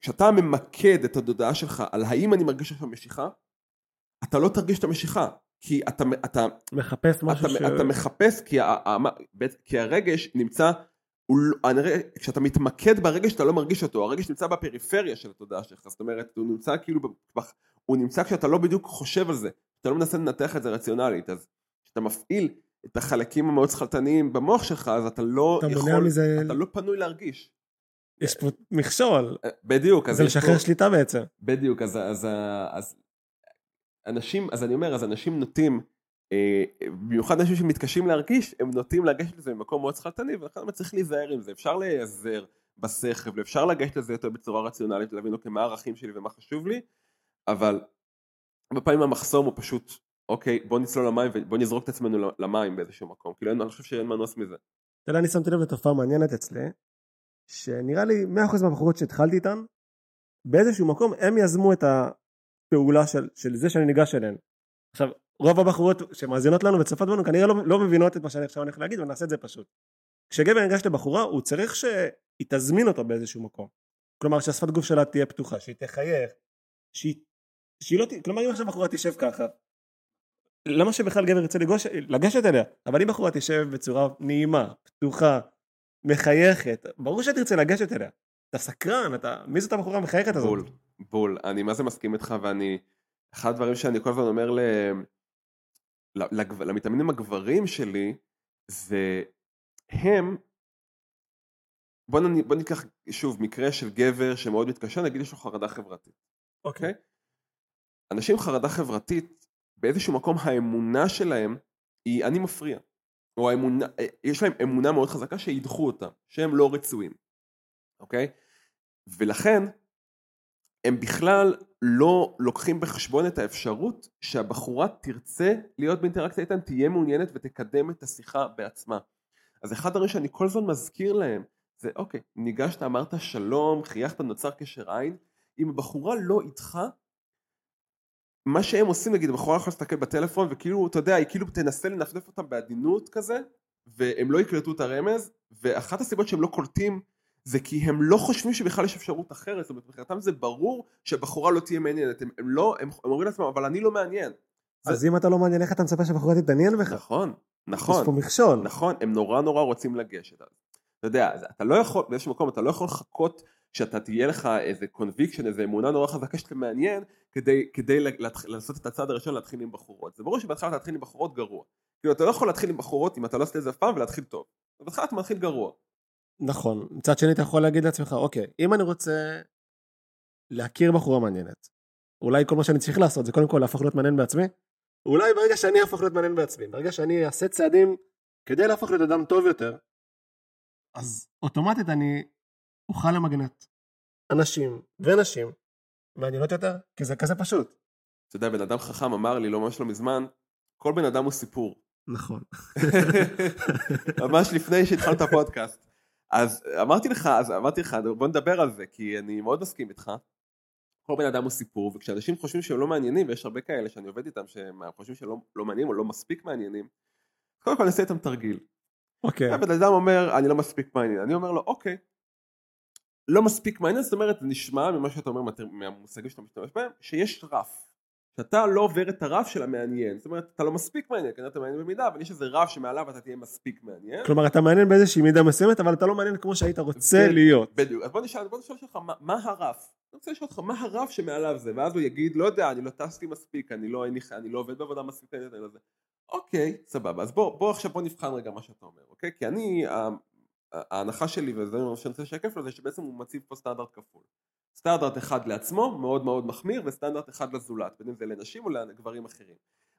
כשאתה ממקד את התודעה שלך על האם אני מרגיש עכשיו משיכה, אתה לא תרגיש את המשיכה, כי אתה, אתה, מחפש משהו אתה, ש... אתה מחפש, כי, ה, ה, כי הרגש נמצא, כשאתה מתמקד ברגש אתה לא מרגיש אותו, הרגש נמצא בפריפריה של התודעה שלך, זאת אומרת הוא נמצא כאילו, הוא נמצא כשאתה לא בדיוק חושב על זה, אתה לא מנסה לנתח את זה רציונלית, אז כשאתה מפעיל את החלקים המאוד שכלתניים במוח שלך, אז אתה לא אתה יכול, מזה, אתה לא פנוי להרגיש. יש פה מכשול, אה, בדיוק, אז זה לשחרר פה- שליטה בעצם. בדיוק, אז, אז, אז אנשים, אז אני אומר, אז אנשים נוטים, במיוחד אנשים שמתקשים להרגיש, הם נוטים לגשת לזה במקום מאוד שכלתני, ולכן צריך להיזהר עם זה, אפשר להיעזר בשכל, ואפשר לגשת לזה יותר בצורה רציונלית, להבין אוקיי, מה הערכים שלי ומה חשוב לי, אבל הרבה פעמים המחסום הוא פשוט, אוקיי, בוא נצלול למים ובוא נזרוק את עצמנו למים באיזשהו מקום, כאילו אני חושב שאין מנוס מזה. אתה יודע, אני שמתי לב לתופעה מעניינת אצלי, שנראה לי 100% מהבחורות שהתחלתי איתן, באיזשהו מקום הם יזמו את הפעולה של, של זה שאני ניגש אליהן. עכשיו, רוב הבחורות שמאזינות לנו וצופות בנו כנראה לא, לא מבינות את מה שאני עכשיו הולך להגיד ונעשה את זה פשוט. כשגבר ניגש לבחורה הוא צריך שהיא תזמין אותו באיזשהו מקום. כלומר שהשפת גוף שלה תהיה פתוחה, שהיא תחייך, שהיא, שהיא לא ת... כלומר אם עכשיו בחורה תשב ככה, למה שבכלל גבר ירצה לגוש... לגשת אליה? אבל אם בחורה תשב בצורה נעימה, פתוחה, מחייכת, ברור שתרצה לגשת אליה. אתה סקרן, אתה... מי זאת הבחורה המחייכת הזאת? בול, בול, אני מה זה מסכים איתך ואני, אחד הדברים שאני כל הזמן אומר ל... למתאמנים הגברים שלי זה הם, בוא, נ... בוא ניקח שוב מקרה של גבר שמאוד מתקשה, נגיד יש לו חרדה חברתית, אוקיי? אנשים עם חרדה חברתית באיזשהו מקום האמונה שלהם היא אני מפריע, או האמונה, אה, יש להם אמונה מאוד חזקה שידחו אותם, שהם לא רצויים, אוקיי? ולכן הם בכלל לא לוקחים בחשבון את האפשרות שהבחורה תרצה להיות באינטראקציה איתן, תהיה מעוניינת ותקדם את השיחה בעצמה. אז אחד הדברים שאני כל הזמן מזכיר להם זה אוקיי, ניגשת, אמרת שלום, חייכת, נוצר קשר עין, אם הבחורה לא איתך, מה שהם עושים נגיד, הבחורה יכולה להסתכל בטלפון וכאילו, אתה יודע, היא כאילו תנסה לנפנף אותם בעדינות כזה, והם לא יקלטו את הרמז, ואחת הסיבות שהם לא קולטים זה כי הם לא חושבים שבכלל יש אפשרות אחרת, זאת אומרת מבחינתם זה ברור שהבחורה לא תהיה מעניינת, הם, הם לא, הם, הם אומרים לעצמם אבל אני לא מעניין. אז אם אתה לא מעניין איך אתה מצפה שהבחורה תתעניין בך? נכון, יש נכון, פה מכשול. נכון, הם נורא נורא רוצים לגשת. אתה יודע, אתה לא יכול, באיזשהו מקום אתה לא יכול לחכות שאתה תהיה לך איזה קונביקשן, איזה אמונה נורא חזקה שאתה מעניין, כדי, כדי להתח- לעשות את הצעד הראשון להתחיל עם בחורות. זה ברור שבהתחלה אתה להתחיל עם בחורות גרוע. כאילו אתה לא יכול להתחיל עם בחורות אם אתה לא עושה את זה אף פעם ולהתחיל טוב. בהתחלה אתה מתחיל גרוע. נכון. מצד שני אתה יכול להגיד לעצמך, אוקיי, אם אני רוצה להכיר בחורה מעניינת, אולי כל מה שאני צריך לעשות זה קודם כל להפוך להיות מעניין בעצמי, אולי ברגע שאני אהפוך להיות מעניין בעצמי, ברגע שאני אעשה צעדים כדי להפוך להיות אדם טוב יותר, אז אוטומטית אני אוכל למגנט אנשים ונשים מעניינות יותר, כי זה כזה פשוט. אתה יודע, בן אדם חכם אמר לי לא ממש לא מזמן, כל בן אדם הוא סיפור. נכון. ממש לפני שהתחלנו את הפודקאסט. אז אמרתי לך, אז אמרתי לך, בוא נדבר על זה, כי אני מאוד מסכים איתך. כל בן אדם הוא סיפור, וכשאנשים חושבים שהם לא מעניינים, ויש הרבה כאלה שאני עובד איתם שהם חושבים שהם לא, לא מעניינים או לא מספיק מעניינים, קודם כל נעשה איתם תרגיל. אוקיי. הבן אדם אומר, אני לא מספיק מעניין, אני אומר לו, אוקיי, לא מספיק מעניין, זאת אומרת, נשמע ממה שאתה אומר, מהמושגים שאתה משתמש בהם, שיש רף. שאתה לא עובר את הרף של המעניין, זאת אומרת, אתה לא מספיק מעניין, כנראה אתה מעניין במידה, אבל יש איזה רף שמעליו אתה תהיה מספיק מעניין. כלומר אתה מעניין באיזושהי מידה מסוימת, אבל אתה לא מעניין כמו שהיית רוצה ו- להיות. בדיוק, אז בוא נשאל, בוא נשאל אותך, מה, מה הרף? אני רוצה לשאול אותך, מה הרף שמעליו זה? ואז הוא יגיד, לא יודע, אני לא טסתי מספיק, אני לא, לי, אני לא עובד בעבודה מספיק, אני לא זה. אוקיי, סבבה, אז בוא, בוא עכשיו בוא נבחן רגע מה שאתה אומר, אוקיי? כי אני, ההנחה שלי, וזה מה שאני רוצה לשקף לו, זה שבעצם הוא מציב פה סטנדרט כפול. סטנדרט אחד לעצמו, מאוד מאוד מחמיר, וסטנדרט אחד לזולת, בין אם זה לנשים או לגברים אחרים.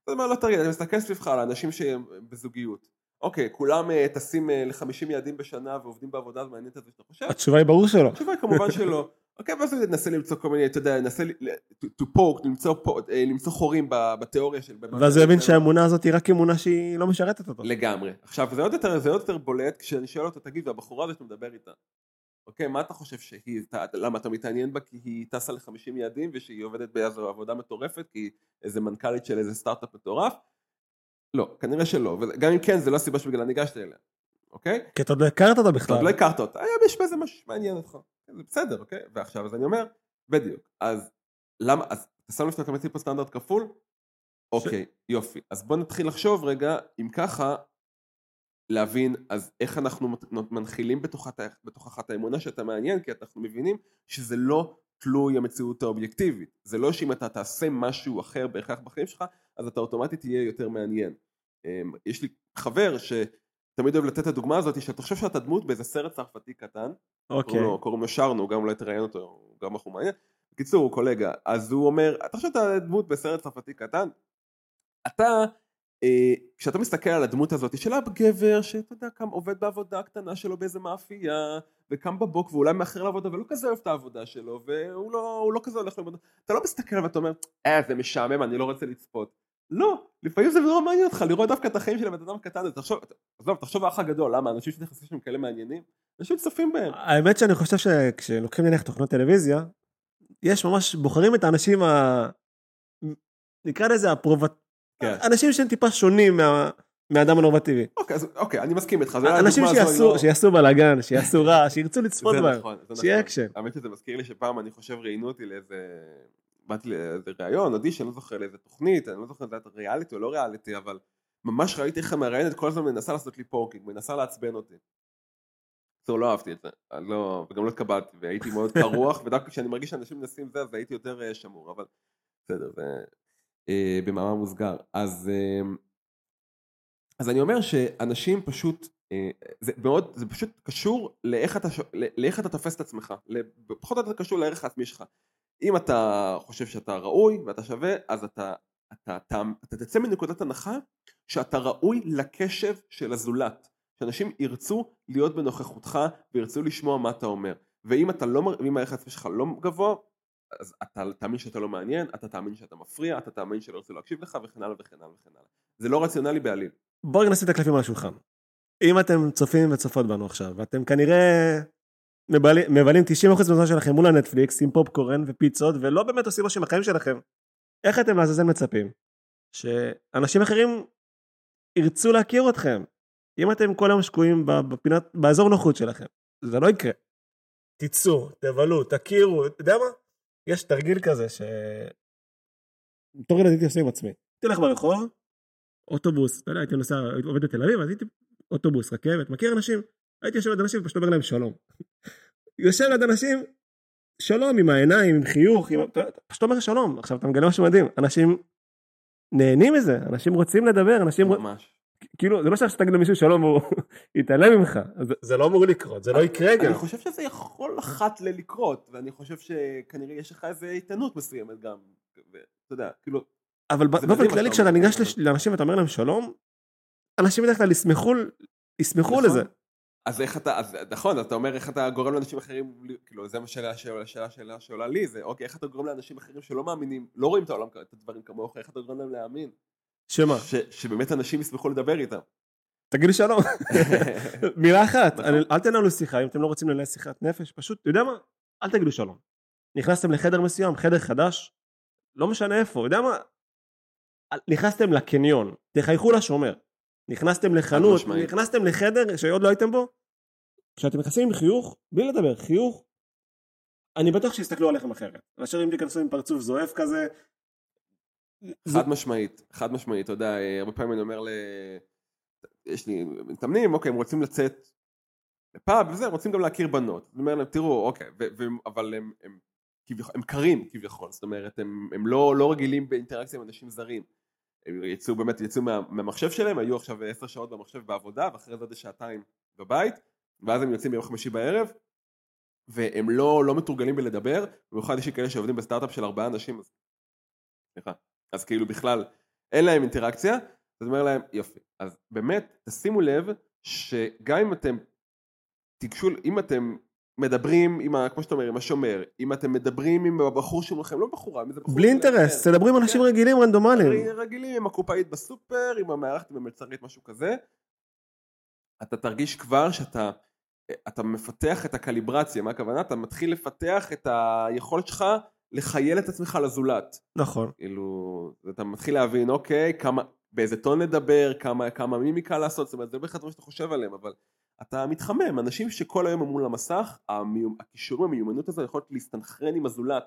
זאת אומרת, לא תרגיל, אני מסתכל סביבך על אנשים שהם בזוגיות. אוקיי, כולם אה, טסים ל-50 יעדים בשנה ועובדים בעבודה המעניינת הזאת שאתה חושב? התשובה היא ברור שלא. התשובה היא כמובן שלא. אוקיי, ואז הוא ינסה למצוא כל מיני, אתה יודע, ינסה ל- to- poke, למצוא אה, למצוא חורים בתיאוריה של... ואז הוא יבין שהאמונה הזאת היא רק אמונה שהיא לא משרתת אותו. לגמרי. עכשיו, זה עוד יותר, זה עוד יותר בולט כשאני שואל אותו, תגיד, והבחורה הזאת שאתה מדבר איתה, אוקיי? מה אתה חושב שהיא, אתה, למה אתה מתעניין בה כי היא טסה ל-50 יעדים ושהיא עובדת באיזו עבודה מטורפת כי היא איזה מנכ"לית של איזה סטארט-אפ מטורף? לא, כנראה שלא, וגם אם כן זה לא הסיבה שבגללה ניגשת אליה, אוקיי? כי אתה עוד לא הכרת אותה אתה בכלל. עוד לא הכרת אותה, היה יש בזה משהו שמעניין אותך, זה בסדר, אוקיי? ועכשיו אז אני אומר, בדיוק, אז למה, אז אתה שם לב שאתה מציב פה סטנדרט כפול? אוקיי, יופי, אז בוא נתחיל לחשוב רגע, אם ככה, להבין אז איך אנחנו מנחילים בתוכך את האמונה שאתה מעניין, כי אנחנו מבינים שזה לא תלוי המציאות האובייקטיבית, זה לא שאם אתה תעשה משהו אחר בהכרח בחיים שלך, אז אתה אוטומטית תהיה יותר מעניין. אמ, יש לי חבר שתמיד אוהב לתת את הדוגמה הזאת, שאתה חושב שאתה דמות באיזה סרט צרפתי קטן, אוקיי. לו, קוראים לו שרנו, גם אולי תראיין אותו, גם בחור מעניין. בקיצור, הוא קולגה, אז הוא אומר, אתה חושב שאתה דמות בסרט צרפתי קטן? אתה, כשאתה מסתכל על הדמות הזאת של הגבר שאתה יודע, קם עובד בעבודה קטנה שלו באיזה מאפייה, וקם בבוק ואולי מאחר לעבודה ולא כזה אוהב את העבודה שלו, והוא לא, לא כזה הולך לעבודה, אתה לא מסתכל ואתה אומר, אה זה משעמם, אני לא רוצה לצפות. לא, לפעמים זה נורא מעניין אותך לראות דווקא את החיים של הבן אדם הקטן הזה, עזוב, תחשוב האח הגדול, למה אנשים שנכנסים שם כאלה מעניינים? אנשים צופים בהם. האמת שאני חושב שכשלוקחים נניח תוכנות טלוויזיה, יש ממש, בוחרים את האנשים ה... נקרא לזה הפרובת... כן. אנשים שהם טיפה שונים מה... מהאדם הנורמטיבי. אוקיי, אז, אוקיי, אני מסכים איתך. אנשים שיעשו, לא- שיעשו בלאגן, שיעשו רע, שירצו לצפות בהם. נכון, שיהיה נכון. אקשן. האמת שזה מזכיר לי שפעם אני חושב ראיינו אותי לאיזה... באתי לאיזה ראיון, אודישן, לא זוכר לאיזה תוכנית, אני לא זוכר אם זה ריאליטי או לא ריאליטי, אבל ממש ראיתי איך המראיינת כל הזמן מנסה לעשות לי poking, מנסה לעצבן אותי. זהו, לא אהבתי את זה, לא, וגם לא התקבלתי, והייתי מאוד קר רוח, ודווקא כשאני מרגיש שאנשים מנסים זה, אז הייתי יותר אה, שמור, אבל בסדר, זה במאמר מוסגר. אז, אה, אז אני אומר שאנשים פשוט, אה, זה מאוד, זה פשוט קשור לאיך אתה, לאיך אתה תופס את עצמך, פחות או יותר קשור לערך העצמי שלך. אם אתה חושב שאתה ראוי ואתה שווה, אז אתה, אתה, אתה, אתה תצא מנקודת הנחה שאתה ראוי לקשב של הזולת. שאנשים ירצו להיות בנוכחותך וירצו לשמוע מה אתה אומר. ואם אתה לא, ואם הערך העצמי שלך לא גבוה, אז אתה תאמין שאתה לא מעניין, אתה תאמין שאתה מפריע, אתה תאמין שלא ירצו להקשיב לך וכן הלאה וכן הלאה וכן הלאה. זה לא רציונלי בעליל. בואו נשים את הקלפים על השולחן. אם אתם צופים וצופות בנו עכשיו, ואתם כנראה מבלים, מבלים 90% מהזמן שלכם מול הנטפליקס עם פופקורן ופיצות, ולא באמת עושים משהו בחיים שלכם, איך אתם לעזאזל מצפים? שאנשים אחרים ירצו להכיר אתכם. אם אתם כל היום שקועים בפינת, באזור נוחות שלכם, זה לא יקרה. תצאו, תבלו, תכירו, אתה יודע מה? יש תרגיל כזה ש... בתור ילד הייתי עושה עם עצמי. תלך ברחוב, אוטובוס, אתה יודע, הייתי נוסע, הייתי עובד בתל אביב, אז הייתי אוטובוס, רכבת, מכיר אנשים, הייתי יושב ליד אנשים ופשוט אומר להם שלום. יושב ליד אנשים, שלום עם העיניים, עם חיוך, עם... פשוט אומר שלום, עכשיו אתה מגלה משהו מדהים, אנשים נהנים מזה, אנשים רוצים לדבר, אנשים, ממש. כאילו, זה לא שעכשיו תגיד למישהו שלום והוא יתעלם ממך, זה, זה לא אמור לקרות, זה לא יקרה גם. אני חושב שזה יכול אחת ללקרות, ואני חושב שכנראה יש לך איזה איתנות מסוימת גם. ואתה יודע, כאילו, אבל באופן כללי שאתה כשאתה. ניגש לאנשים ואתה אומר להם שלום, אנשים בדרך כלל ישמחו, ישמחו נכון. לזה. אז איך אתה, אז נכון, אז אתה אומר איך אתה גורם לאנשים אחרים, כאילו זה מה שאלה, שאלה שעולה לי, זה אוקיי, איך אתה גורם לאנשים אחרים שלא מאמינים, לא רואים את העולם, את הדברים כמוך, איך אתה גורם להם להאמין, שמה? ש, שבאמת אנשים ישמחו לדבר איתם. תגיד לי שלום. מילה אחת, נכון. אני- אל תנהלו שיחה אם אתם לא רוצים לנהל שיחת נפש, פשוט, אתה יודע מה? אל תגידו שלום. נכנסתם לחדר מסוים, חדר חדש, לא משנה איפה, אתה יודע מה? נכנסתם לקניון, תחייכו לשומר. נכנסתם לחנות. נכנסתם לחדר שעוד לא הייתם בו, כשאתם נכנסים עם חיוך, בלי לדבר, חיוך, אני בטוח שיסתכלו עליכם אחרת. מאשר אם תיכנסו עם פרצוף זועף כזה. חד משמעית, חד משמעית, אתה יודע, אה, הרבה פעמים אני אומר ל... יש לי מתאמנים, אוקיי, הם רוצים לצאת לפאב וזה, הם רוצים גם להכיר בנות. אני אומר להם, תראו, אוקיי, אבל הם, הם, כביכול, הם קרים כביכול, זאת אומרת, הם, הם לא, לא רגילים באינטראקציה עם אנשים זרים. הם יצאו באמת, יצאו מה, מהמחשב שלהם, היו עכשיו עשר שעות במחשב בעבודה, ואחרי זה עוד שעתיים בבית, ואז הם יוצאים ביום חמישי בערב, והם לא, לא מתורגלים בלדבר, במיוחד יש לי כאלה שעובדים בסטארט-אפ של ארבעה אנשים, אז סליחה, אז כאילו בכלל אין להם אינטראקציה, אז אומר להם יופי, אז באמת תשימו לב שגם אם אתם תיגשו, אם אתם מדברים עם, ה, כמו שאתה אומר, עם השומר, אם אתם מדברים עם הבחור שמולכם, לא בחורה, אם זה בחור בלי אינטרס, תדברו עם אנשים כן. רגילים רנדומליים. רגילים עם הקופאית בסופר, עם המארחת במלצרית, משהו כזה, אתה תרגיש כבר שאתה אתה מפתח את הקליברציה, מה הכוונה? אתה מתחיל לפתח את היכולת שלך לחייל את עצמך לזולת. נכון. כאילו, אתה מתחיל להבין, אוקיי, כמה, באיזה טון לדבר, כמה, כמה מימיקה לעשות, זאת אומרת, זה בהחלט דברים שאתה חושב עליהם, אבל אתה מתחמם, אנשים שכל היום הם מול המסך, המיומ... הכישורים, המיומנות הזו יכולת להסתנכרן עם הזולת.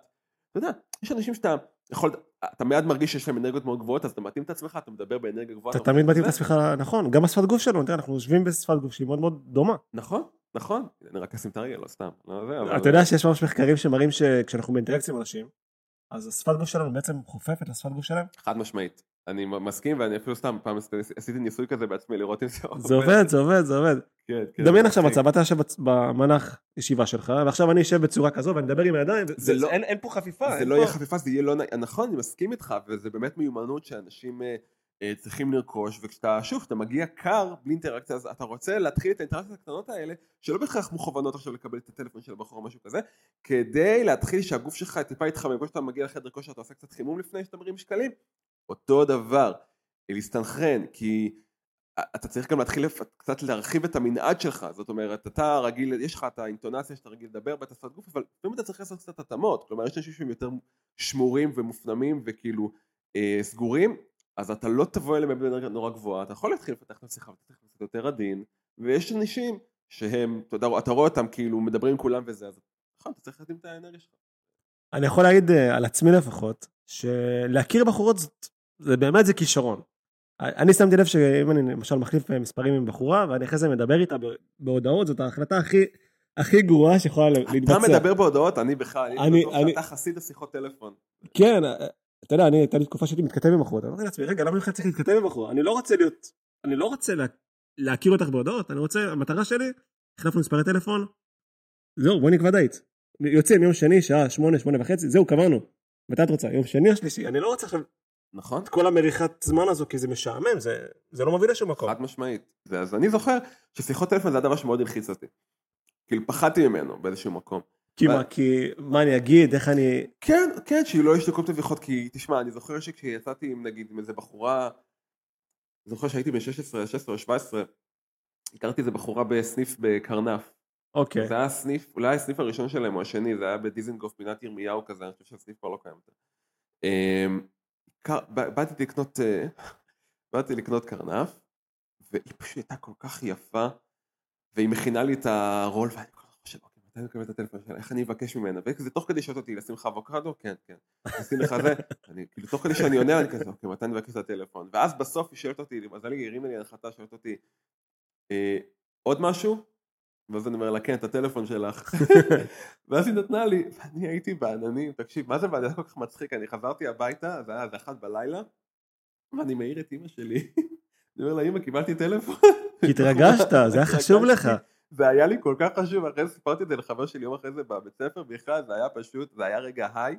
אתה יודע, יש אנשים שאתה יכול, אתה מיד מרגיש שיש להם אנרגיות מאוד גבוהות, אז אתה מתאים את עצמך, אתה מדבר באנרגיה גבוהה. אתה תמיד מתאים את עצמך, נכון, גם השפת גוף שלנו, אנחנו יושבים בשפת גוף שהיא מאוד מאוד דומה. נכון, נכון, אני רק אשים את הרגל, לא סתם. לא אתה יודע שיש ממש מחקרים שמראים שכשאנחנו באינטראקציה עם אנשים, אז השפת גוף שלנו בעצם חופפת לשפת גוף שלהם? חד משמעית. אני מסכים ואני אפילו סתם פעם עשיתי ניסוי כזה בעצמי לראות אם זה עובד. זה עובד, זה עובד, זה עובד. כן, כן. דמיין עכשיו מצב, אתה יושב במנח ישיבה שלך, ועכשיו אני אשב בצורה כזו ואני אדבר עם הידיים, לא- אין פה חפיפה. זה לא יהיה חפיפה, זה יהיה לא. נכון, אני מסכים איתך, וזה באמת מיומנות שאנשים אה, צריכים לרכוש, וכשאתה, שוב, כשאתה מגיע קר, בלי אינטראקציה, אז אתה רוצה להתחיל את האינטראקציות הקטנות האלה, שלא בהכרח מוכוונות עכשיו לקבל את הטלפון של הבחור או משהו כזה, כדי להתחיל שהגוף שלך טיפה יתחמם, כמו שאתה מגיע לחדר כושר, אתה עושה קצת חימום לפני שאתה מרים שקלים, אותו דבר, להסתנכרן, כי אתה צריך גם להתחיל קצת להרחיב את המנעד שלך, זאת אומרת, אתה רגיל, יש לך את האינטונציה שאתה רגיל לדבר ואת השפת גוף, אבל לפעמים אתה צריך לעשות קצת התאמות, כלומר יש אנשים שהם יותר שמורים ומופנמים וכאילו אה, סגורים, אז אתה לא תבוא אליהם באנרגיה נורא גבוהה, אתה יכול להתחיל לפתח את השיחה צריך לעשות יותר עדין, ויש אנשים שהם, אתה, יודע, אתה רואה אותם כאילו מדברים עם כולם וזה, אז נכון, אתה צריך להתאים את האנרגיה שלך. אני יכול להעיד אה, על עצמי לפחות, שלהכיר בחורות זאת, זה באמת זה כישרון. אני שמתי לב שאם אני למשל מחליף מספרים עם בחורה ואני אחרי זה מדבר איתה בהודעות זאת ההחלטה הכי הכי גרועה שיכולה להתבצע. אתה מדבר בהודעות אני בכלל, אני בטוח שאתה חסיד השיחות טלפון. כן אתה יודע, אני, הייתה לי תקופה שהייתי מתכתב עם בחורות, אמרתי לעצמי, רגע, למה אני בכלל צריך להתכתב עם בחורה? אני לא רוצה להיות, אני לא רוצה לה, להכיר אותך בהודעות, אני רוצה, המטרה שלי, החלפנו מספרי טלפון, זהו, בוא נקבע דייט. יוצאים יום שני, שעה שמונה, שמונה וחצי, זהו, קבענו. מתי את רוצה? יום שני או שלישי? אני לא רוצה עכשיו... נכון. את כל המריחת זמן הזו, כי זה משעמם, זה, זה לא מביא לשום מקום. חד משמעית. אז אני זוכר ששיחות טלפון זה הדבר שמאוד הלחיץ אותי. כאילו פחדתי ממנו באיזשהו מקום. כי מה, כי מה אני אגיד, איך אני... כן, כן, שהיא לא ישתקו מביכות, כי תשמע, אני זוכר שכשיצאתי עם נגיד עם איזה בחורה, זוכר שהייתי בן 16, 16 או 17, הכרתי איזה בחורה בסניף בקרנף. אוקיי. זה היה הסניף, אולי הסניף הראשון שלהם או השני, זה היה בדיזנגוף פינת ירמיהו כזה, אני חושב שהסניף כבר לא קיים. אמ, באתי לקנות, אה, באתי לקנות קרנף, והיא פשוט הייתה כל כך יפה, והיא מכינה לי את הרול, ואני מתי אני מקבל את הטלפון שלה, איך אני אבקש ממנה, וכזה תוך כדי שואלת אותי, לשים לך אבוקדו? כן, כן. לשים לך זה, אני כאילו תוך כדי שאני עונה, אני כזה, אוקיי, מתי אני מבקש את הטלפון? ואז בסוף היא שואלת אותי, למזלי היא הרימה לי הנחתה, שואלת אותי, אה, עוד משהו? ואז אני אומר לה, כן, את הטלפון שלך. ואז היא נתנה לי, ואני הייתי בעננים, תקשיב, מה זה בעננים כל כך מצחיק, אני חזרתי הביתה, זה היה איזה אחת בלילה, ואני מעיר את אימא שלי. אני אומר לה, אימא, קיבלתי טלפון. כי התרגשת, זה היה חשוב לך. זה היה לי כל כך חשוב, אחרי זה סיפרתי את זה לחבר שלי יום אחרי זה בבית ספר, בכלל זה היה פשוט, זה היה רגע היי.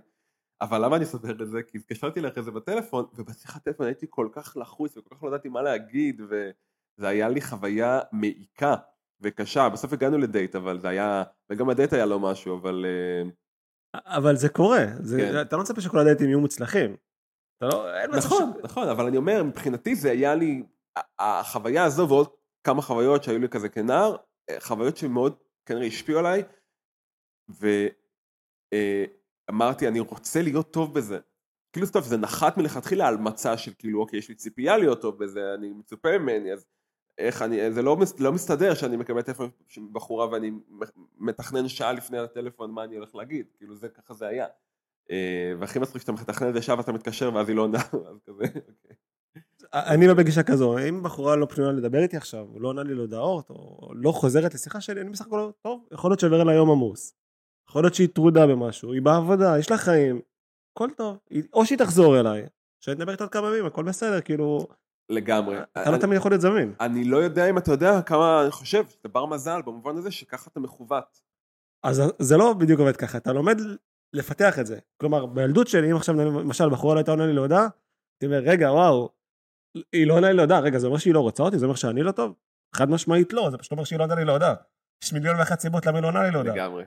אבל למה אני אספר את זה? כי התקשרתי לאחרי זה בטלפון, ובשיחת טלפון הייתי כל כך לחוץ וכל כך לא ידעתי מה להגיד, וזה היה לי חוויה מעיקה וקשה. בסוף הגענו לדייט, אבל זה היה, וגם הדייט היה לא משהו, אבל... אה, אבל זה קורה, זה, כן. אתה לא מצפה שכל הדייטים יהיו מוצלחים. לא, נכון, ש... נכון, אבל אני אומר, מבחינתי זה היה לי, החוויה הזו ועוד כמה חוויות שהיו לי כזה כנער, חוויות שמאוד כנראה השפיעו עליי, ואמרתי אני רוצה להיות טוב בזה. כאילו טוב זה נחת מלכתחילה על מצע של כאילו אוקיי יש לי ציפייה להיות טוב בזה, אני מצופה ממני, אז איך אני, זה לא, לא מסתדר שאני מקבל טלפון של בחורה ואני מתכנן שעה לפני הטלפון מה אני הולך להגיד, כאילו זה ככה זה היה. אה, והכי מצחיק שאתה מתכנן את זה שעה ואתה מתקשר ואז היא לא עונה, אז כזה, אוקיי. אני לא בגישה כזו, אם בחורה לא פנויה לדבר איתי עכשיו, לא עונה לי להודעות, או לא חוזרת לשיחה שלי, אני בסך הכל, טוב, יכול להיות שעובר לה יום עמוס. יכול להיות שהיא טרודה במשהו, היא בעבודה, יש לה חיים, הכל טוב. או שהיא תחזור אליי, שאני אדבר איתה עוד כמה ימים, הכל בסדר, כאילו... לגמרי. אתה לא תמיד יכול להיות זמין. אני לא יודע אם אתה יודע כמה, אני חושב, שאתה בר מזל במובן הזה שככה אתה מכוות. אז זה לא בדיוק עובד ככה, אתה לומד לפתח את זה. כלומר, בילדות שלי, אם עכשיו למשל בחורה לא הייתה עונה לי להודעה, הייתי אומר, רגע, וואו, היא לא עונה לי להודעה, רגע, זה אומר שהיא לא רוצה אותי? זה אומר שאני לא טוב? חד משמעית לא, זה פשוט אומר שהיא לא עונה לי להודעה. יש מיליון ואחת סיבות למה היא לא עונה לי להודעה. לגמרי.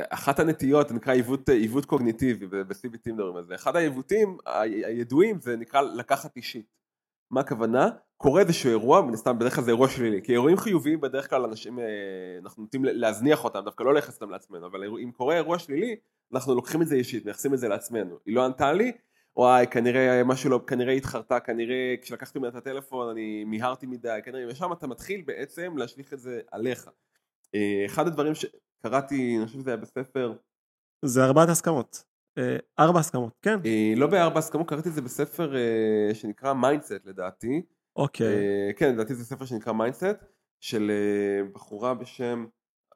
אחת הנטיות נקרא עיוות, עיוות קוגניטיבי, ב-CBT מדברים על זה. אחד העיוותים הידועים זה נקרא לקחת אישית. מה הכוונה? קורה איזשהו אירוע, מן הסתם בדרך כלל זה אירוע שלילי, כי אירועים חיוביים בדרך כלל אנשים, אה, אנחנו נוטים להזניח אותם, דווקא לא לייחס אותם לעצמנו, אבל אם קורה אירוע שלילי, אנחנו לוקחים את זה אישית, מייחסים את זה לעצמנו. היא לא ענתה לי, וואי, כנראה משהו לא, כנראה התחרטה, כנראה כשלקחתי ממנה את הטלפון אני מיהרתי מדי, כנראה, ושם אתה מתחיל בעצם להשליך את זה עליך. אה, אחד הדברים שקראתי, אני חושב שזה היה בספר... זה ארבעת הסכמות. אה, ארבע הסכמות, כן. אה, לא בארבע הסכמות, קראתי את זה בספר שנקרא Mindset לדעתי. אוקיי. כן, לדעתי זה ספר שנקרא Mindset, של בחורה בשם,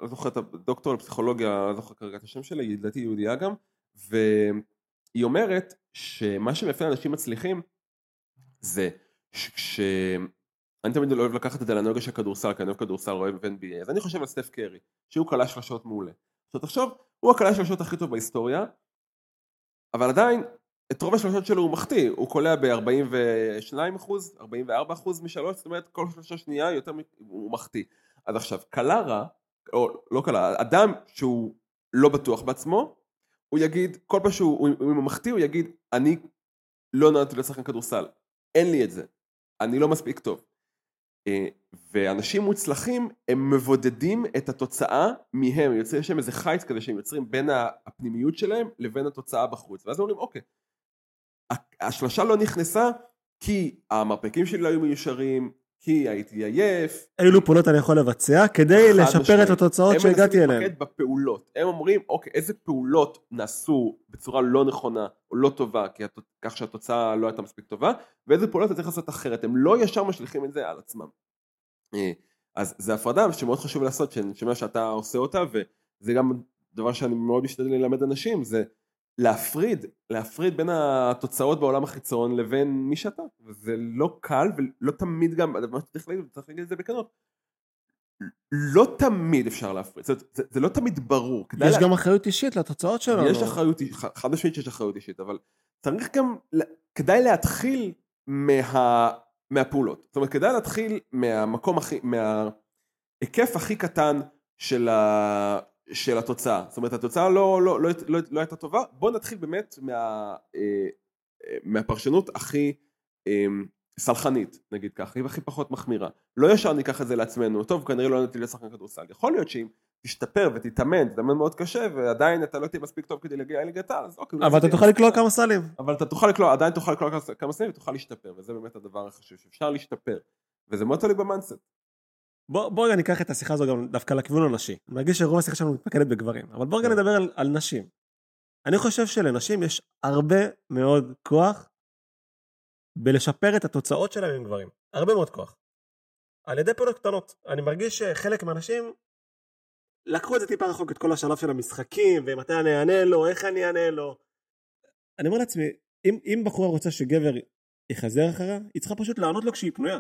לא זוכר את הדוקטור לפסיכולוגיה, לא זוכר כרגע את השם שלה, היא לדעתי יהודייה גם, והיא אומרת שמה שמאפיין אנשים מצליחים זה שכש... אני תמיד לא אוהב לקחת את זה לאנרגיה של כדורסל, כי אני אוהב כדורסל, אוהב NBA, אז אני חושב על סטף קרי, שהוא קלע שלשות מעולה. עכשיו תחשוב, הוא הקלע שלשות הכי טוב בהיסטוריה, אבל עדיין, את רוב השלשות שלו הוא מחטיא, הוא קולע ב-42 אחוז, 44 אחוז משלוש, זאת אומרת כל שלושה שנייה יותר הוא מחטיא. אז עכשיו, קלע רע, או לא קלע, אדם שהוא לא בטוח בעצמו, הוא יגיד, כל פעם שהוא, אם הוא יגיד, אני לא נולדתי לשחקן כדורסל, אין לי את זה, אני לא מספיק טוב. אה, ואנשים מוצלחים הם מבודדים את התוצאה מהם, יש להם איזה חיץ כזה שהם יוצרים בין הפנימיות שלהם לבין התוצאה בחוץ, ואז הם אומרים אוקיי, השלושה לא נכנסה כי המרפקים שלי לא היו מיושרים, כי הייתי עייף. אילו פעולות אני יכול לבצע כדי לשפר את התוצאות שהגעתי אליהן. הם מנסים להתמקד בפעולות. הם אומרים, אוקיי, איזה פעולות נעשו בצורה לא נכונה או לא טובה, כך שהתוצאה לא הייתה מספיק טובה, ואיזה פעולות אתה צריך לעשות אחרת. הם לא ישר משליכים את זה על עצמם. אה, אז זה הפרדה שמאוד חשוב לעשות, שאני שומע שאתה עושה אותה, וזה גם דבר שאני מאוד משתדל ללמד אנשים, זה להפריד, להפריד בין התוצאות בעולם החיצון לבין מי שאתה, וזה לא קל ולא תמיד גם, מה שצריך להגיד, צריך להגיד את זה בכנות, לא תמיד אפשר להפריד, זה, זה, זה לא תמיד ברור. יש גם לה... אחריות אישית לתוצאות שלנו. יש אחריות, חד משמעית שיש אחריות אישית, אבל צריך גם, כדאי להתחיל מה, מהפעולות, זאת אומרת כדאי להתחיל מהמקום הכי, מההיקף הכי קטן של, ה, של התוצאה. זאת אומרת התוצאה לא, לא, לא, לא, לא הייתה טובה, בוא נתחיל באמת מה, אה, אה, מהפרשנות הכי אה, סלחנית, נגיד ככה, היא הכי פחות מחמירה. לא ישר ניקח את זה לעצמנו, טוב כנראה לא נתתי לשחקן כדורסל. יכול להיות שאם תשתפר ותתאמן, תתאמן מאוד קשה ועדיין אתה לא תהיה מספיק טוב כדי להגיע לליגת העל, אז אוקיי. אבל אתה תוכל לקלוע כמה סלים. אבל אתה תוכל לקלוע, עדיין תוכל לקלוע כמה סלים ותוכל להשתפר, וזה באמת הדבר החשוב, שאפשר להשתפר. וזה מאוד תלוי במאנסט. בוא, בוא רגע ניקח את השיחה הזו גם דווקא לכיוון הנשי. אני מרגיש שרוב השיחה שלנו מתמקדת בגברים, אבל בוא רגע כן. נדבר על, על נשים. אני חושב שלנשים יש הרבה מאוד כוח בלשפר את התוצאות שלהם עם גברים. הרבה מאוד כוח. על ידי פעולות קטנות. אני מרגיש שחלק מהאנשים לקחו את זה טיפה רחוק, את כל השלב של המשחקים, ומתי אני אענה לו, איך אני אענה לו. אני אומר לעצמי, אם, אם בחורה רוצה שגבר יחזר אחריה, היא צריכה פשוט לענות לו כשהיא פנויה.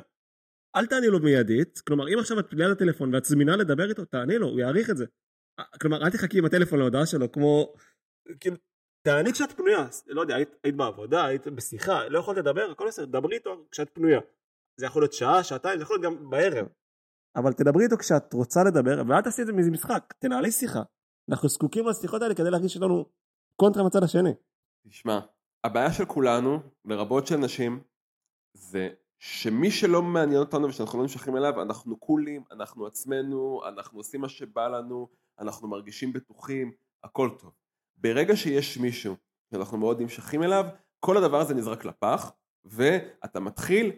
אל תעני לו מיידית, כלומר אם עכשיו את ליד הטלפון ואת זמינה לדבר איתו, תעני לו, הוא יעריך את זה. כלומר אל תחכי עם הטלפון להודעה שלו כמו, כאילו, תעני כשאת פנויה, לא יודע, היית, היית בעבודה, היית בשיחה, לא יכולת לדבר, הכל בסדר, דברי איתו כשאת פנויה. זה יכול להיות שעה, שעתיים, זה יכול להיות גם בערב. אבל תדברי איתו כשאת רוצה לדבר, ואל תעשי את זה מאיזה משחק, תנהלי שיחה. אנחנו זקוקים לשיחות האלה כדי להרגיש שיש לנו קונטרה מצד השני. תשמע, הבעיה של כולנו, לרבות של נשים, זה שמי שלא מעניין אותנו ושאנחנו לא נמשכים אליו, אנחנו קולים, אנחנו עצמנו, אנחנו עושים מה שבא לנו, אנחנו מרגישים בטוחים, הכל טוב. ברגע שיש מישהו שאנחנו מאוד נמשכים אליו, כל הדבר הזה נזרק לפח, ואתה מתחיל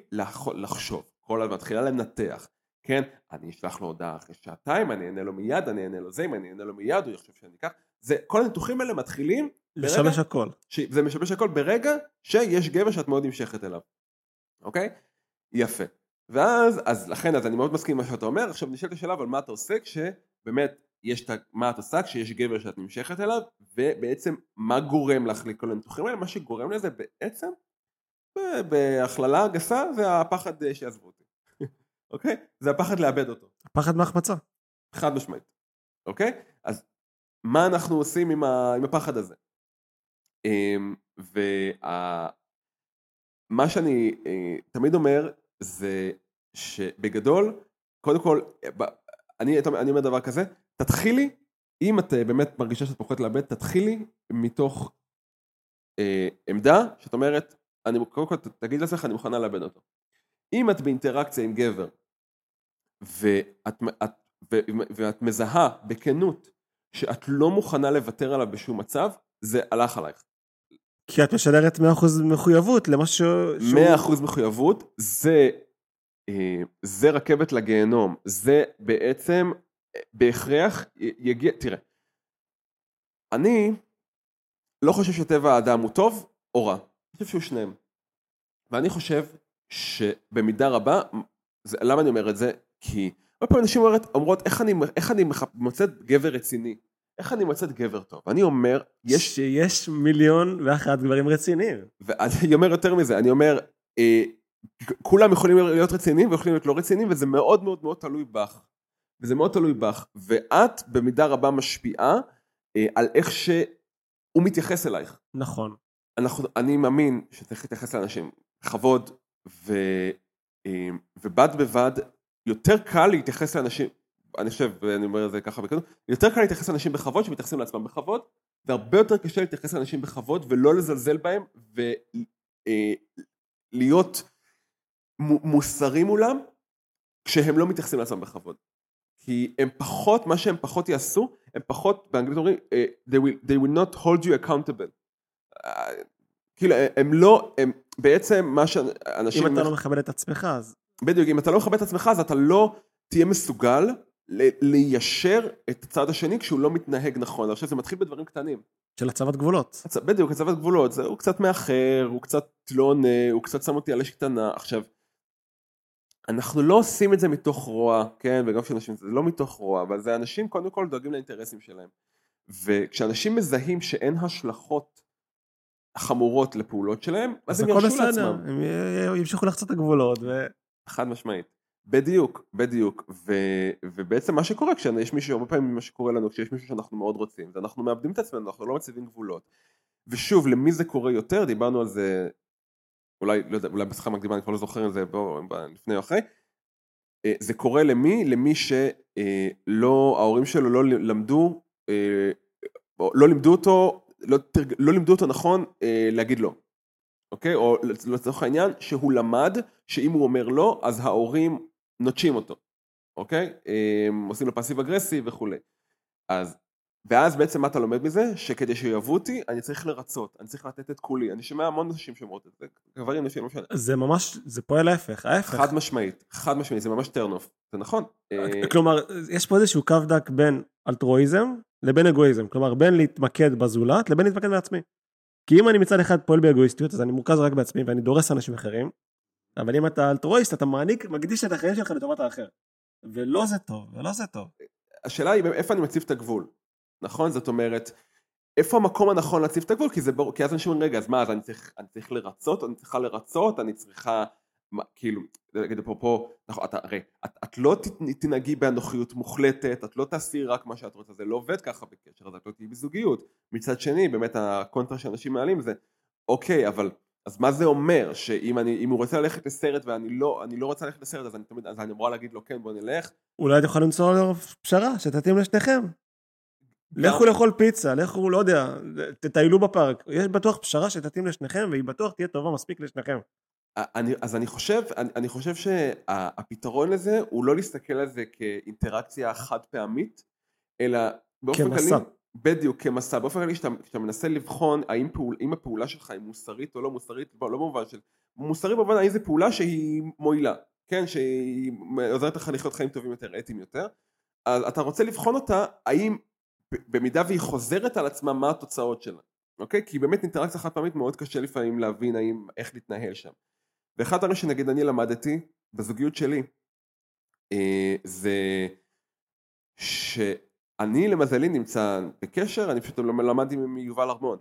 לחשוב, כל הזמן מתחילה לנתח. כן, אני אשלח לו הודעה אחרי שעתיים, אני אענה לו מיד, אני אענה לו זה, אם אני אענה לו מיד, הוא יחשוב שאני אקח. זה, כל הניתוחים האלה מתחילים לשבש הכל. ש... זה משבש הכל ברגע שיש גבר שאת מאוד נמשכת אליו, אוקיי? יפה. ואז, אז לכן, אז אני מאוד מסכים עם מה שאתה אומר, עכשיו נשאלת השאלה, אבל מה אתה עושה כשבאמת יש את מה את עושה כשיש גבר שאת נמשכת אליו, ובעצם מה גורם לך לכל הניתוחים האלה? מה שגורם לזה בעצם, בהכללה גסה, זה הפחד אה, שיעזבו אותי. אוקיי? זה הפחד לאבד אותו. הפחד מהחמצה. חד משמעית. אוקיי? אז מה אנחנו עושים עם, ה, עם הפחד הזה? אמ, ומה שאני אה, תמיד אומר זה שבגדול, קודם כל, אני, אני אומר דבר כזה, תתחילי, אם את אה, באמת מרגישה שאת פוחדת לאבד, תתחילי מתוך אה, עמדה שאת אומרת, אני קודם כל תגיד לעצמך, אני מוכנה לאבד אותו. אם את באינטראקציה עם גבר, ואת, את, ו, ואת מזהה בכנות שאת לא מוכנה לוותר עליו בשום מצב, זה הלך עלייך. כי את משדרת 100% מחויבות למשהו... 100% מחויבות, זה, אה, זה רכבת לגיהנום, זה בעצם בהכרח יגיע, תראה, אני לא חושב שטבע האדם הוא טוב או רע, אני חושב שהוא שניהם. ואני חושב שבמידה רבה, זה, למה אני אומר את זה? כי הרבה פעמים אנשים אומרת, אומרות איך אני, איך אני מוצאת גבר רציני, איך אני מוצאת גבר טוב. אני אומר, יש... שיש מיליון ואחת גברים רציניים. ואני אומר יותר מזה, אני אומר, אה, כולם יכולים להיות רציניים ויכולים להיות לא רציניים, וזה מאוד מאוד מאוד תלוי בך. וזה מאוד תלוי בך. ואת במידה רבה משפיעה אה, על איך שהוא מתייחס אלייך. נכון. אנחנו, אני מאמין שצריך להתייחס לאנשים בכבוד, ו, אה, ובד בבד יותר קל להתייחס לאנשים, אני חושב, ואני אומר את זה ככה בכנות, יותר קל להתייחס לאנשים בכבוד שמתייחסים לעצמם בכבוד, והרבה יותר קשה להתייחס לאנשים בכבוד ולא לזלזל בהם ולהיות אה, מוסרי מולם כשהם לא מתייחסים לעצמם בכבוד. כי הם פחות, מה שהם פחות יעשו, הם פחות, באנגלית אומרים, uh, they, will, they will not hold you accountable. Uh, כאילו, הם לא, הם בעצם מה שאנשים... אם אתה לא מכבד את עצמך, אז... בדיוק, אם אתה לא מכבד את עצמך, אז אתה לא תהיה מסוגל ליישר את הצד השני כשהוא לא מתנהג נכון. עכשיו זה מתחיל בדברים קטנים. של הצבת גבולות. בדיוק, הצבת גבולות. זה, הוא קצת מאחר, הוא קצת לא עונה, הוא קצת שם אותי על אש קטנה. עכשיו, אנחנו לא עושים את זה מתוך רוע, כן, וגם כשאנשים, זה לא מתוך רוע, אבל זה אנשים קודם כל דואגים לאינטרסים שלהם. וכשאנשים מזהים שאין השלכות חמורות לפעולות שלהם, אז, אז הם ירשו לעצמם. הם ימשיכו לחצות את הגבולות. ו... חד משמעית. בדיוק, בדיוק. ו, ובעצם מה שקורה כשיש מישהו, הרבה פעמים מה שקורה לנו, כשיש מישהו שאנחנו מאוד רוצים, זה אנחנו מאבדים את עצמנו, אנחנו לא מציבים גבולות. ושוב, למי זה קורה יותר, דיברנו על זה אולי, לא יודע, אולי בשיחה מקדימה, אני כבר לא זוכר אם זה בוא, לפני או אחרי, אה, זה קורה למי? למי שלא, אה, ההורים שלו לא למדו, אה, לא לימדו אותו, לא, לא לימדו אותו נכון להגיד לא, אוקיי? או לצורך העניין, שהוא למד שאם הוא אומר לא, אז ההורים נוטשים אותו, אוקיי? עושים לו פאסיב אגרסיב וכולי. אז ואז בעצם מה אתה לומד מזה? שכדי שיאהבו אותי, אני צריך לרצות, אני צריך לתת את כולי. אני שומע המון נשים שאומרות את זה, גברים, נשים, לא משנה. זה ממש, זה פועל ההפך, ההפך. חד משמעית, חד משמעית, זה ממש off, זה נכון. אה, כלומר, יש פה איזשהו קו דק בין אלטרואיזם לבין אגואיזם, כלומר בין להתמקד בזולת לבין להתמקד בעצמי. כי אם אני מצד אחד פועל באגואיסטיות, אז אני מורכז רק בעצמי ואני דורס אנשים אחרים, אבל אם אתה אלטרואיסט, אתה מעניק, מקדיש את החיים שלך לטובת האחר. ולא זה טוב, ולא זה טוב. השאלה היא איפה אני מציב את הגבול. נכון? זאת אומרת, איפה המקום הנכון להציב את הגבול? כי, זה בור... כי אז אנשים אומרים, רגע, אז מה, אז אני צריך, אני צריך לרצות, אני צריכה לרצות, אני צריכה, מה, כאילו, נגיד אפרופו, נכון, את, הרי, את, את לא תנהגי באנוכיות מוחלטת, את לא תעשי רק מה שאת רוצה, זה לא עובד ככה בקשר, אז את לא תהיי בזוגיות. מצד שני, באמת הקונטרה שאנשים מעלים זה, אוקיי, אבל אז מה זה אומר שאם אני, הוא רוצה ללכת לסרט ואני לא, אני לא רוצה ללכת לסרט אז אני תמיד, אז אני אמורה להגיד לו כן בוא נלך. אולי יכול למצוא פשרה שתתאים לשניכם. לכו לאכול פיצה, לכו, לא יודע, תטיילו בפארק. יש בטוח פשרה שתתאים לשניכם, והיא בטוח תהיה טובה מספיק לשניכם. אני, אז אני חושב, אני, אני חושב שהפתרון לזה הוא לא להסתכל על זה כאינטראקציה חד פעמית, אלא באופן כללי, כמסע. בדיוק, כמסע. באופן כללי, כשאתה מנסה לבחון האם פעול, הפעולה שלך היא מוסרית או לא מוסרית, לא, לא במובן של... מוסרית במובן האם זו פעולה שהיא מועילה, כן? שהיא עוזרת לך לחיות חיים טובים יותר, אתיים יותר. אז אתה רוצה לבחון אותה, האם במידה והיא חוזרת על עצמה מה התוצאות שלה, אוקיי? כי באמת אינטראקציה חד פעמית מאוד קשה לפעמים להבין האם, איך להתנהל שם. ואחד הדברים שנגיד אני למדתי בזוגיות שלי אה, זה שאני למזלי נמצא בקשר, אני פשוט למדתי מיובל ארמון,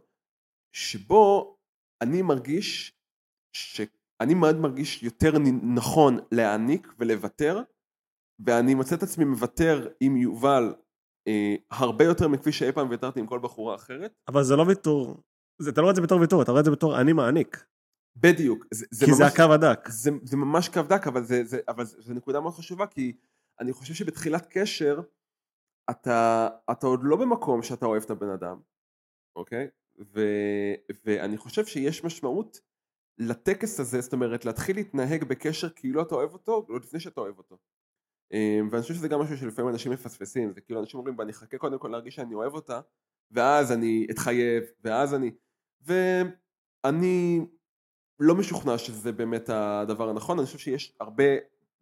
שבו אני מרגיש שאני מאוד מרגיש יותר נכון להעניק ולוותר ואני מוצא את עצמי מוותר עם יובל אה, הרבה יותר מכפי שאי פעם ויתרתי עם כל בחורה אחרת. אבל זה לא ויתור, זה, אתה לא רואה את זה בתור ויתור, אתה רואה את זה בתור אני מעניק. בדיוק. זה, זה כי ממש, זה הקו הדק. זה, זה ממש קו דק, אבל, זה, זה, אבל זו נקודה מאוד חשובה, כי אני חושב שבתחילת קשר, אתה, אתה עוד לא במקום שאתה אוהב את הבן אדם, אוקיי? ו, ואני חושב שיש משמעות לטקס הזה, זאת אומרת, להתחיל להתנהג בקשר כאילו אתה אוהב אותו, לא לפני שאתה אוהב אותו. אה, ואני חושב שזה גם משהו שלפעמים אנשים מפספסים, זה כאילו אנשים אומרים, אני אחכה קודם כל להרגיש שאני אוהב אותה, ואז אני אתחייב, ואז אני... ואני לא משוכנע שזה באמת הדבר הנכון, אני חושב שיש הרבה,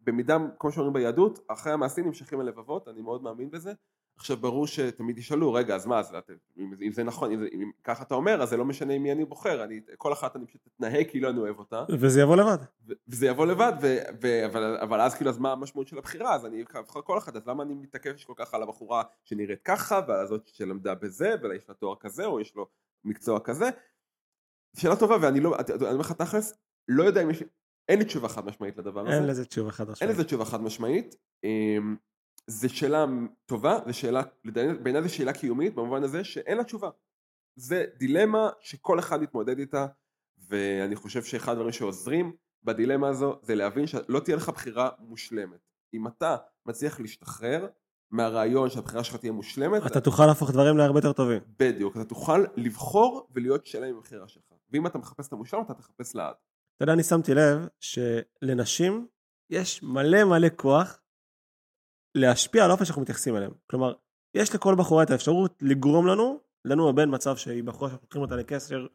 במידה, כמו שאומרים ביהדות, אחרי המעשים נמשכים הלבבות, אני מאוד מאמין בזה. עכשיו ברור שתמיד ישאלו, רגע, אז מה, אז אם, אם זה נכון, אם, אם ככה אתה אומר, אז זה לא משנה מי אני בוחר, אני, כל אחת אני פשוט אתנהג כאילו אני אוהב אותה. וזה יבוא לבד. ו, וזה יבוא לבד, ו, ו, אבל, אבל אז כאילו, אז מה המשמעות של הבחירה? אז אני אבחר כל אחת, אז למה אני מתעקש כל כך על הבחורה שנראית ככה, ועל הזאת שלמדה בזה, ויש לה תואר כזה, או יש לו מקצוע כזה? שאלה טובה, ואני לא, אני אומר לך תכלס, לא יודע אם יש, אין לי תשובה חד משמעית לדבר הזה. אין לזה תשובה חד משמעית. אין לזה תשובה חד משמעית. זו שאלה טובה, זו שאלה, בעיניי זו שאלה קיומית במובן הזה שאין לה תשובה. זה דילמה שכל אחד מתמודד איתה, ואני חושב שאחד הדברים שעוזרים בדילמה הזו זה להבין שלא תהיה לך בחירה מושלמת. אם אתה מצליח להשתחרר מהרעיון שהבחירה שלך תהיה מושלמת, אתה תוכל להפוך דברים להרבה יותר טובים. בדיוק, אתה תוכל לבחור ולהיות שלם עם הבחירה שלך. ואם אתה מחפש את המושלם אתה תחפש לעד. אתה יודע, אני שמתי לב שלנשים יש מלא מלא כוח להשפיע על האופן שאנחנו מתייחסים אליהם. כלומר, יש לכל בחורה את האפשרות לגרום לנו, לנו בין מצב שהיא בחורה שאנחנו לוקחים אותה לקשר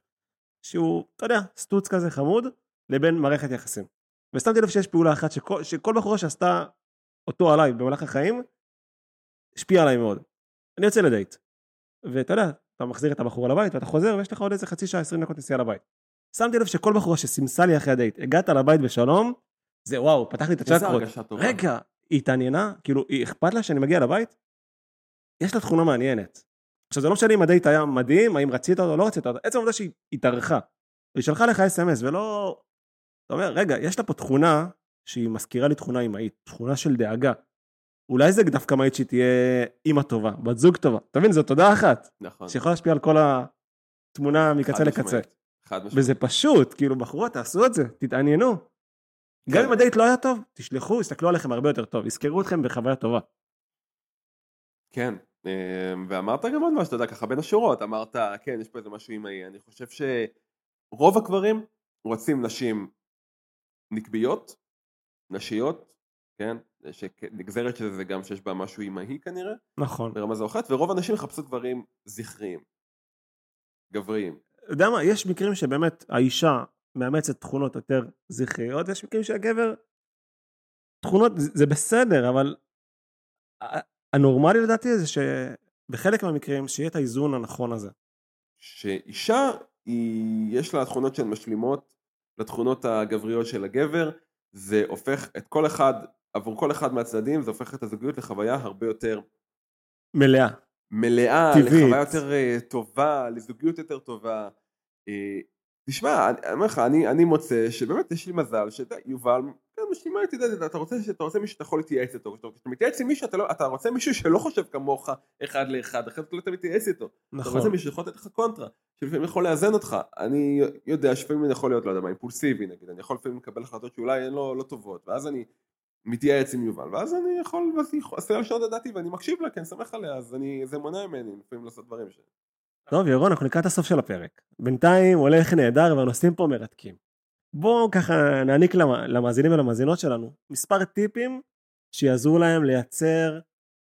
שהוא, אתה יודע, סטוץ כזה חמוד, לבין מערכת יחסים. ושמתי לב שיש פעולה אחת שכל, שכל בחורה שעשתה אותו עליי במהלך החיים, השפיעה עליי מאוד. אני יוצא לדייט, ואתה יודע, אתה מחזיר את הבחורה לבית ואתה חוזר ויש לך עוד איזה חצי שעה, עשרים דקות נסיעה לבית. שמתי לב שכל בחורה שסימסה לי אחרי הדייט, הגעת לבית בשלום, זה וואו, פתח לי את הצ'קרות. רגע, היא התעניינה, כאילו, היא אכפת לה שאני מגיע לבית? יש לה תכונה מעניינת. עכשיו זה לא משנה אם הדייט היה מדהים, האם רצית אותו או לא רצית אותו, עצם העובדה שהיא התארכה. היא שלחה לך אס.אם.אס ולא... אתה אומר, רגע, יש לה פה תכונה שהיא מזכירה לי תכונה אמהית, תכונה של דאגה. אולי זה דווקא מעיד שהיא תהיה אימא טובה, בת זוג טובה. אתה מבין, זו תודה אחת. נכון. שיכולה להשפיע על כל התמונה מקצה לקצה. חד משמעית. וזה פשוט, כאילו, בחורות, תעשו את זה, תתעניינו. כן. גם אם הדייט לא היה טוב, תשלחו, יסתכלו עליכם הרבה יותר טוב, יזכרו אתכם בחוויה טובה. כן, אה, ואמרת גם עוד משהו, אתה יודע, ככה בין השורות, אמרת, כן, יש פה איזה משהו אמאי, אני חושב שרוב הגברים רוצים נשים נקביות, נשיות, כן, שנגזרת של זה גם שיש בה משהו אמאי כנראה, נכון. ברמה זו אחת, ורוב האנשים יחפשו גברים זכריים, גבריים. אתה יודע מה, יש מקרים שבאמת האישה מאמצת תכונות יותר זכריות, ויש מקרים שהגבר, תכונות, זה בסדר, אבל הנורמלי לדעתי זה שבחלק מהמקרים שיהיה את האיזון הנכון הזה. שאישה, היא, יש לה תכונות שהן משלימות לתכונות הגבריות של הגבר, זה הופך את כל אחד, עבור כל אחד מהצדדים, זה הופך את הזוגיות לחוויה הרבה יותר מלאה. מלאה, טבעית. לחוויה יותר אה, טובה, לזוגיות יותר טובה. תשמע, אני אני אומר לך, אני, אני מוצא שבאמת יש לי מזל שאתה, יובל, כן, משלימה איתי, אתה, אתה רוצה שאתה רוצה מישהו שאתה יכול להתייעץ איתו, כשאתה מתייעץ עם מישהו, אתה, לא, אתה רוצה מישהו שלא חושב כמוך אחד לאחד, אחרת אתה לא מתייעץ איתו. אתה רוצה נכון. מישהו שיכול לתת לך קונטרה, שלפעמים יכול לאזן אותך. אני יודע שלפעמים אני יכול להיות, לא יודע מה, אימפולסיבי נגיד, אני יכול לפעמים לקבל החלטות שאולי הן לא, לא טובות, ואז אני מתייעץ עם יובל, ואז אני יכול, ואז היא עושה לשנות את דעתי ואני מקשיב לה, כי אני סומך עליה, אז אני, זה מונע ממני לפעמים לעשות דברים ש... טוב, ירון, אנחנו לקראת הסוף של הפרק. בינתיים הולך נהדר והנושאים פה מרתקים. בואו ככה נעניק למ- למאזינים ולמאזינות שלנו מספר טיפים שיעזרו להם לייצר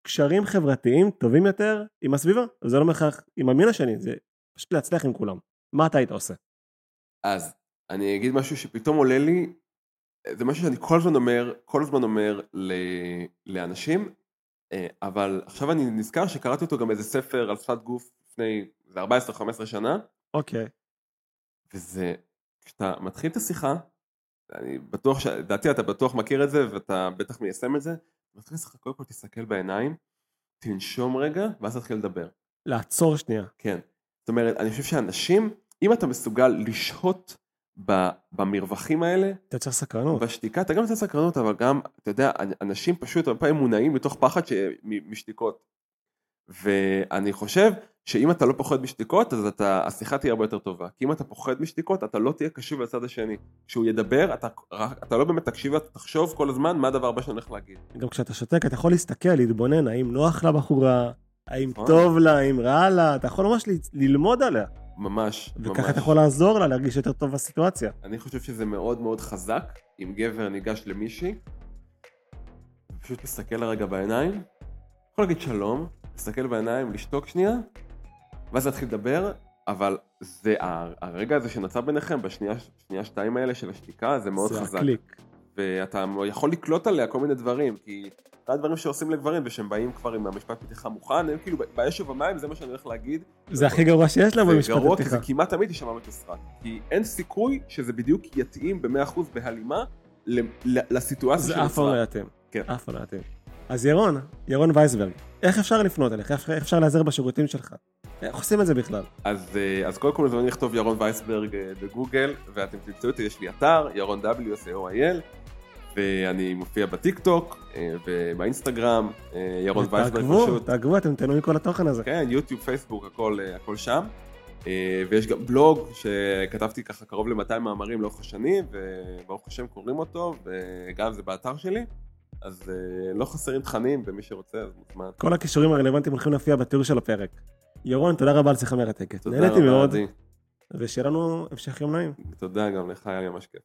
קשרים חברתיים טובים יותר עם הסביבה. זה לא בהכרח עם המין השני, זה פשוט להצליח עם כולם. מה אתה היית עושה? אז אני אגיד משהו שפתאום עולה לי, זה משהו שאני כל הזמן אומר, כל הזמן אומר ל, לאנשים, אה, אבל עכשיו אני נזכר שקראתי אותו גם איזה ספר על שפת גוף לפני איזה 14-15 שנה, אוקיי. וזה, כשאתה מתחיל את השיחה, אני בטוח, לדעתי אתה בטוח מכיר את זה ואתה בטח מיישם את זה, מתחיל השיחה, קודם כל תסתכל בעיניים, תנשום רגע, ואז תתחיל לדבר. לעצור שנייה. כן. זאת אומרת, אני חושב שאנשים, אם אתה מסוגל לשהות במרווחים האלה, אתה יוצר סקרנות. בשתיקה, אתה גם יוצא סקרנות, אבל גם, אתה יודע, אנשים פשוט הרבה פעמים מונעים מתוך פחד משתיקות. ואני חושב שאם אתה לא פוחד משתיקות, אז אתה, השיחה תהיה הרבה יותר טובה. כי אם אתה פוחד משתיקות, אתה לא תהיה קשוב לצד השני. כשהוא ידבר, אתה, אתה לא באמת תקשיב, אתה תחשוב כל הזמן מה הדבר הבא שאני הולך להגיד. גם כשאתה שותק אתה יכול להסתכל, להתבונן, האם נוח לבחורה, האם נכון. טוב לה, האם רע לה, אתה יכול ממש ל- ללמוד עליה. ממש, ממש. וככה אתה יכול לעזור לה להרגיש יותר טוב בסיטואציה. אני חושב שזה מאוד מאוד חזק, אם גבר ניגש למישהי, ופשוט מסתכל לה רגע בעיניים, יכול להגיד שלום, מסתכל בעיניים, לשתוק שנייה, ואז להתחיל לדבר, אבל זה הרגע הזה שנוצר ביניכם, בשנייה שנייה שתיים האלה של השתיקה, זה מאוד זה חזק. הקליק. ואתה יכול לקלוט עליה כל מיני דברים, כי אחד הדברים שעושים לגברים, ושהם באים כבר עם המשפט פתיחה מוכן, הם כאילו באש ובמים, זה מה שאני הולך להגיד. זה הכי גרוע שיש לה זה במשפט גרוע, כי. זה כמעט תמיד יישמע מתוסרט. כי אין סיכוי שזה בדיוק יתאים ב-100% בהלימה ל- ל- לסיטואציה זה אף פעם לא שנוצרה. יתאים. כן. אף פעם לא יתאים. אז ירון, ירון וייסברג, איך אפשר לפנות אליך? איך אפשר להיעזר בשירותים שלך? איך עושים את זה בכלל? אז, אה, אז קודם כל מוזמנים לכתוב ירון וייסברג אה, בגוגל, ואתם תמצאו אותי, יש לי אתר, ירון W, S-A-O-I-L, ואני מופיע בטיק טוק, אה, ובאינסטגרם, ירון וייסברג תעקבו, פשוט. תעקבו, אתם תהנו מכל התוכן הזה. כן, יוטיוב, פייסבוק, הכל, הכל שם. ויש גם בלוג שכתבתי ככה קרוב ל-200 מאמרים לאורך השנים, וברוך השם קוראים אותו, וגם זה באתר שלי. אז אה, לא חסרים תכנים, ומי שרוצה אז מוזמן. כל הכישורים הרלוונטיים הולכים להופיע בתיאור של הפרק. ירון, תודה רבה על שיחה מרתקת. נהניתי מאוד. ושיהיה לנו המשך יום נעים. תודה גם לך, היה ממש כיף.